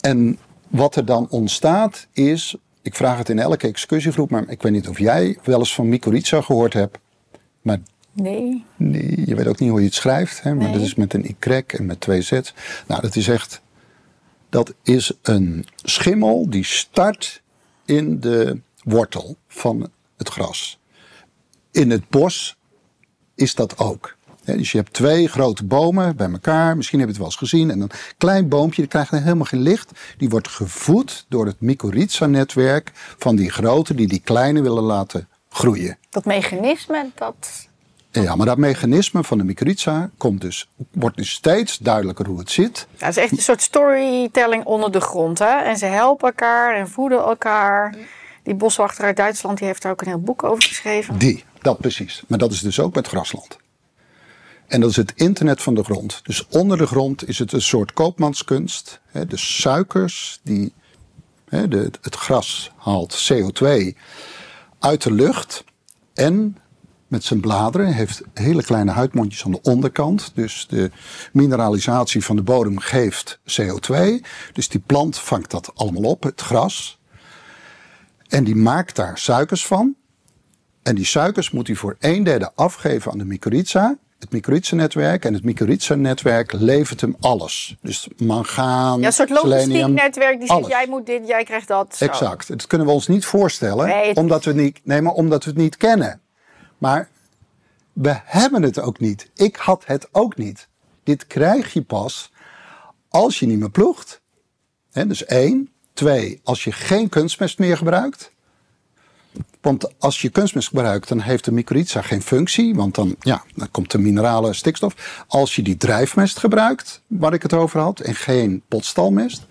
En wat er dan ontstaat is. Ik vraag het in elke excursiegroep. Maar ik weet niet of jij wel eens van mycorrhiza gehoord hebt. Maar Nee. Nee, je weet ook niet hoe je het schrijft. Hè? Maar Nee. dat is met een y en met twee z's. Nou, dat is echt... Dat is een schimmel die start in de wortel van het gras. In het bos is dat ook. dus je hebt twee grote bomen bij elkaar. Misschien heb je het wel eens gezien. En een klein boompje, die krijgt helemaal geen licht. Die wordt gevoed door het mycorrhiza-netwerk van die grote die die kleine willen laten groeien. Dat mechanisme, dat... Ja, maar dat mechanisme van de mycorrhiza komt dus, wordt dus steeds duidelijker hoe het zit. Ja, het is echt een soort storytelling onder de grond. Hè? En ze helpen elkaar en voeden elkaar. Die boswachter uit Duitsland die heeft daar ook een heel boek over geschreven. Die, dat precies. Maar dat is dus ook met grasland. En dat is het internet van de grond. Dus onder de grond is het een soort koopmanskunst. De suikers, die, de, het gras haalt CO2 uit de lucht. En met zijn bladeren heeft hele kleine huidmondjes aan de onderkant. Dus de mineralisatie van de bodem geeft CO2. Dus die plant vangt dat allemaal op, het gras. En die maakt daar suikers van. En die suikers moet hij voor een derde afgeven aan de mycorrhiza het mycorrhiza-netwerk. En het mycorrhiza-netwerk levert hem alles. Dus mangaan, Ja, een soort logistiek netwerk die zegt, jij moet dit, jij krijgt dat. Zo. Exact. Dat kunnen we ons niet voorstellen, nee, omdat, we niet, nee, maar omdat we het niet kennen. Maar we hebben het ook niet. Ik had het ook niet. Dit krijg je pas als je niet meer ploegt. dus één. Twee, als je geen kunstmest meer gebruikt. Want als je kunstmest gebruikt, dan heeft de mycorrhiza geen functie. Want dan, ja, dan komt de minerale stikstof. Als je die drijfmest gebruikt, waar ik het over had, en geen potstalmest,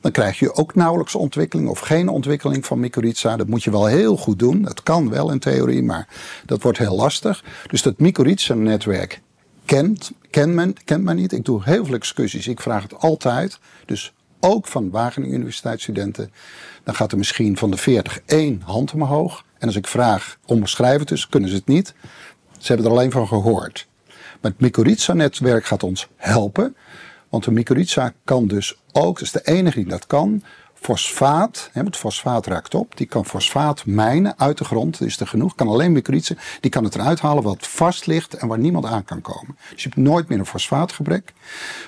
dan krijg je ook nauwelijks ontwikkeling of geen ontwikkeling van mycorrhiza. Dat moet je wel heel goed doen. Dat kan wel in theorie, maar dat wordt heel lastig. Dus dat mycorrhiza-netwerk kent, kent, men, kent men niet. Ik doe heel veel excursies. Ik vraag het altijd. Dus ook van Wageningen Universiteitsstudenten. Dan gaat er misschien van de 40 één hand omhoog. En als ik vraag, omschrijf het dus, kunnen ze het niet. Ze hebben er alleen van gehoord. Maar het mycorrhiza-netwerk gaat ons helpen. Want de mycorrhiza kan dus ook, dat is de enige die dat kan, fosfaat, hè, het fosfaat raakt op, die kan fosfaat mijnen uit de grond, is er genoeg, kan alleen mycorrhiza, die kan het eruit halen wat vast ligt en waar niemand aan kan komen. Dus je hebt nooit meer een fosfaatgebrek.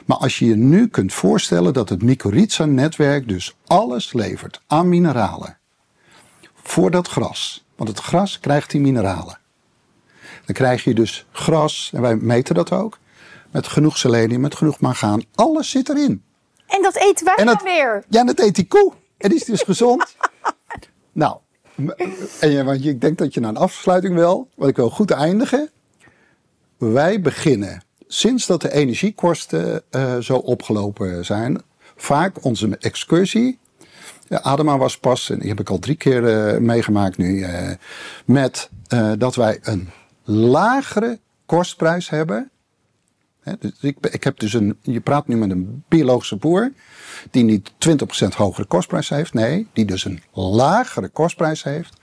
Maar als je je nu kunt voorstellen dat het mycorrhiza-netwerk dus alles levert aan mineralen voor dat gras, want het gras krijgt die mineralen. Dan krijg je dus gras, en wij meten dat ook, met genoeg selenium, met genoeg mangaan. Alles zit erin. En dat eten wij dan weer. Ja, dat eet die koe. En die is dus gezond. nou, en want ik denk dat je naar een afsluiting wil. Want ik wil goed eindigen. Wij beginnen, sinds dat de energiekosten uh, zo opgelopen zijn, vaak onze excursie. Ja, Adema was pas, en die heb ik al drie keer uh, meegemaakt nu, uh, met dat wij een lagere kostprijs hebben dus ik, ik, heb dus een, je praat nu met een biologische boer die niet 20% hogere kostprijs heeft. Nee, die dus een lagere kostprijs heeft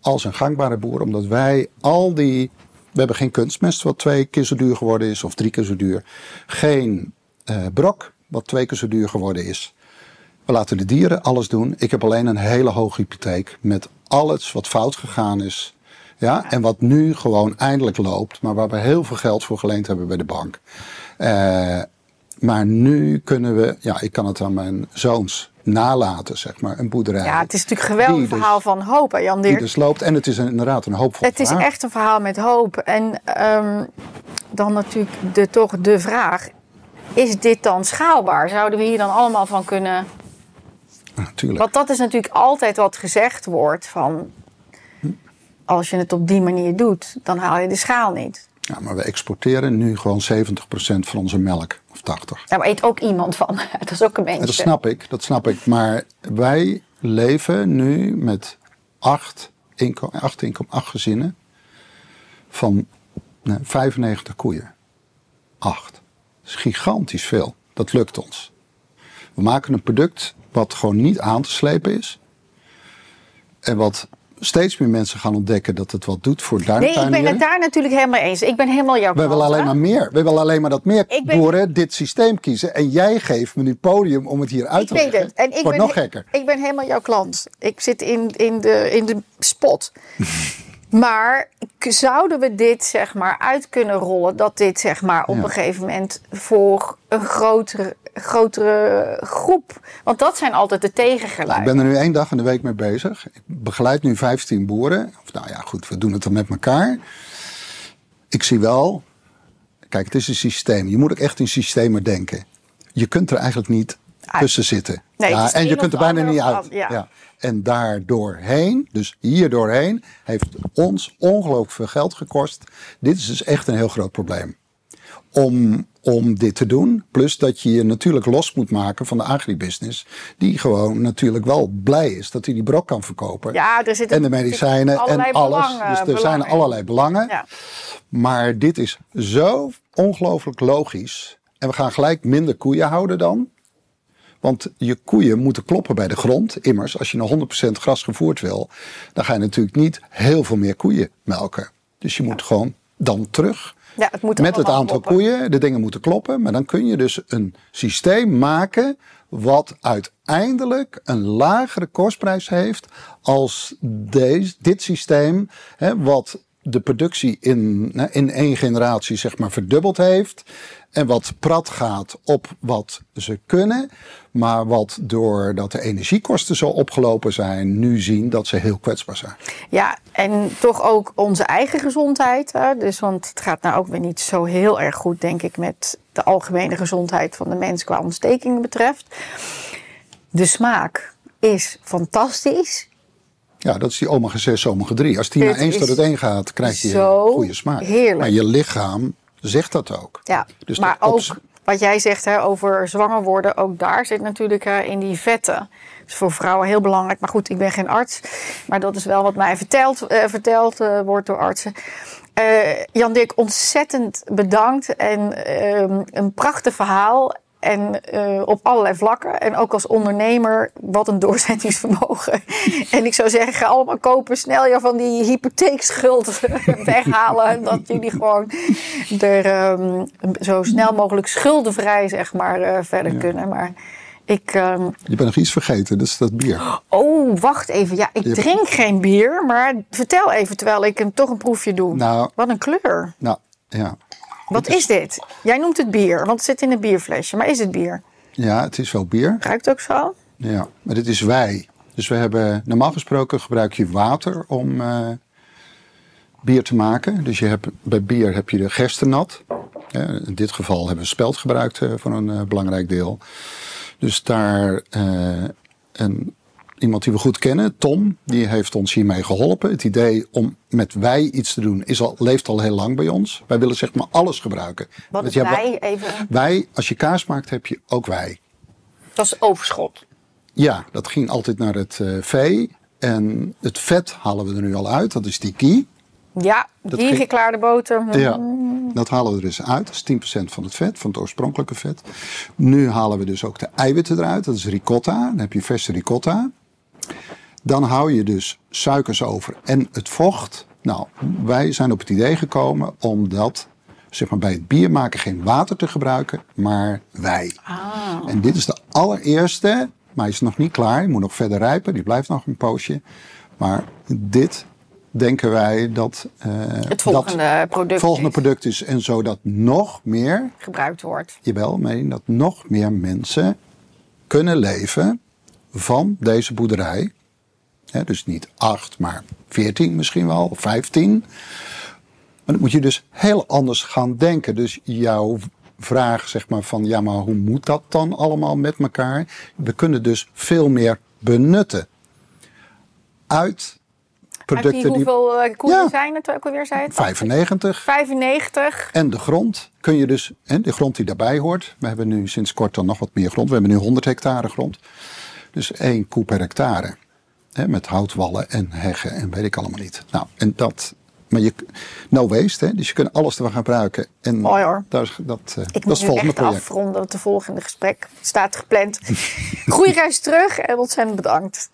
als een gangbare boer. Omdat wij al die, we hebben geen kunstmest wat twee keer zo duur geworden is of drie keer zo duur. Geen uh, brok wat twee keer zo duur geworden is. We laten de dieren alles doen. Ik heb alleen een hele hoge hypotheek met alles wat fout gegaan is ja, en wat nu gewoon eindelijk loopt, maar waar we heel veel geld voor geleend hebben bij de bank. Uh, maar nu kunnen we, ja, ik kan het aan mijn zoons nalaten, zeg maar, een boerderij. Ja, het is natuurlijk een geweldig dus- verhaal van hoop, hè, Jan Dirk? Die dus loopt en het is inderdaad een hoopvol Het is echt een verhaal met hoop. En um, dan natuurlijk de, toch de vraag, is dit dan schaalbaar? Zouden we hier dan allemaal van kunnen... Natuurlijk. Want dat is natuurlijk altijd wat gezegd wordt van als je het op die manier doet, dan haal je de schaal niet. Ja, maar we exporteren nu gewoon 70% van onze melk, of 80%. Ja, maar eet ook iemand van. Dat is ook een beetje. dat snap ik, dat snap ik. Maar wij leven nu met acht, inkom, acht, inkom, acht gezinnen van nee, 95 koeien. Acht. Dat is gigantisch veel. Dat lukt ons. We maken een product wat gewoon niet aan te slepen is. En wat steeds meer mensen gaan ontdekken dat het wat doet voor duintuinieren. Nee, ik ben het daar natuurlijk helemaal eens. Ik ben helemaal jouw We willen alleen maar meer. We willen alleen maar dat meer ben... boeren dit systeem kiezen. En jij geeft me nu podium om het hier uit te leggen. Ik weet het. En ik Wordt ben nog gekker. Ik ben helemaal jouw klant. Ik zit in, in, de, in de spot. Maar zouden we dit zeg maar uit kunnen rollen? Dat dit zeg maar op een gegeven moment voor een grotere, grotere groep. Want dat zijn altijd de tegengeluiden. Ik ben er nu één dag in de week mee bezig. Ik begeleid nu 15 boeren. Of nou ja, goed, we doen het dan met elkaar. Ik zie wel, Kijk, het is een systeem. Je moet ook echt in systemen denken. Je kunt er eigenlijk niet Uit. tussen zitten. Nee, is en je kunt er bijna niet uit. ja. En daardoorheen, dus hier doorheen, heeft ons ongelooflijk veel geld gekost. Dit is dus echt een heel groot probleem. Om, om dit te doen. Plus dat je je natuurlijk los moet maken van de agribusiness. Die gewoon natuurlijk wel blij is dat hij die brok kan verkopen. Ja, er zitten en de medicijnen en alles. belangen- dus er zijn belangen allerlei belangen. Ja. Maar dit is zo ongelooflijk logisch. En we gaan gelijk minder koeien houden dan. Want je koeien moeten kloppen bij de grond. Immers, als je naar 100% gras gevoerd wil, dan ga je natuurlijk niet heel veel meer koeien melken. Dus je moet gewoon dan terug. Ja, het moet Met het aantal kloppen. koeien, de dingen moeten kloppen. Maar dan kun je dus een systeem maken wat uiteindelijk een lagere kostprijs heeft als deze, dit systeem, hè, wat de productie in, in één generatie zeg maar verdubbeld heeft. En wat prat gaat op wat ze kunnen. Maar wat doordat de energiekosten zo opgelopen zijn, nu zien dat ze heel kwetsbaar zijn. Ja, en toch ook onze eigen gezondheid. Hè? Dus, want het gaat nou ook weer niet zo heel erg goed, denk ik, met de algemene gezondheid van de mens qua ontstekingen betreft. De smaak is fantastisch. Ja, dat is die omega 6, omega 3. Als die naar 1 tot het 1 gaat, krijg je zo goede smaak. heerlijk. Maar je lichaam zegt dat ook. Ja, Dus maar ook wat jij zegt hè, over zwanger worden, ook daar zit natuurlijk hè, in die vetten. is voor vrouwen heel belangrijk. Maar goed, ik ben geen arts. Maar dat is wel wat mij verteld, eh, verteld eh, wordt door artsen. Eh, Jan Dirk, ontzettend bedankt. En ehm, een prachtig verhaal. En eh, op allerlei vlakken. En ook als ondernemer, wat een doorzettingsvermogen. en ik zou zeggen, ga allemaal kopen. Snel je van die hypotheekschuld weghalen. dat jullie gewoon er ehm, zo snel mogelijk schuldenvrij zeg maar, eh, verder kunnen. Maar ik... ehm, Je bent nog iets vergeten, dat is dat bier. oh, wacht even. Ja, ik drink geen bier. Maar vertel even, terwijl ik hem toch een proefje doe. Nou- Wat een kleur. Nou, ja. Wat is dit? Jij noemt het bier, want het zit in een bierflesje. Maar is het bier? Ja, het is wel bier. Ruikt ook zo? Ja, maar dit is wei. Dus we hebben, normaal gesproken gebruik je water om eh, bier te maken. Dus je hebt, bij bier heb je de gerstennat. Ja, in dit geval hebben we spelt gebruikt eh, voor een eh, belangrijk deel. Dus daar een, iemand die we goed kennen, Tom, die heeft ons hiermee geholpen. Het idee om met wei iets te doen is al, leeft al heel lang bij ons. Wij willen zeg maar alles gebruiken. Wat is hebt- wij? Even. Wei, als je kaas maakt, heb je ook wei. Dat is overschot. Ja, dat ging altijd naar het eh, vee. En het vet halen we er nu al uit. Dat is die ghee. Ja, die ging- geklaarde boter. Ja, dat halen we er dus uit. Dat is 10% van het vet, van het oorspronkelijke vet. Nu halen we dus ook de eiwitten eruit. Dat is ricotta. Dan heb je verse ricotta. Dan hou je dus suikers over en het vocht. Nou, wij zijn op het idee gekomen om dat zeg maar, bij het bier maken geen water te gebruiken, maar wei. En dit is de allereerste, maar hij is nog niet klaar. Je moet nog verder rijpen, die blijft nog een poosje. Maar dit denken wij dat eh, Het volgende dat product volgende is. product is. En zodat nog meer, gebruikt wordt. jawel, meen dat nog meer mensen kunnen leven van deze boerderij. Dus niet acht, maar veertien misschien wel, of vijftien. Maar dan moet je dus heel anders gaan denken. Dus jouw vraag, zeg maar, van ja, maar hoe moet dat dan allemaal met elkaar? We kunnen dus veel meer benutten uit Uit die producten die. hoeveel eh, koeien Ja. zijn het ook alweer, zei het? 95. 95. En de grond kun je dus, en de grond die daarbij hoort. We hebben nu sinds kort dan nog wat meer grond. We hebben nu 100 hectare grond. Dus één koe per hectare. Hè, met houtwallen en heggen en weet ik allemaal niet. Nou, en dat. Maar je, no waste, hè? dus je kunt alles ervan gebruiken. En Mooi hoor. Daar, dat, eh, Ik dat moet is volgende project. afronden, want de volgende gesprek staat gepland. Goeie reis terug en ontzettend bedankt.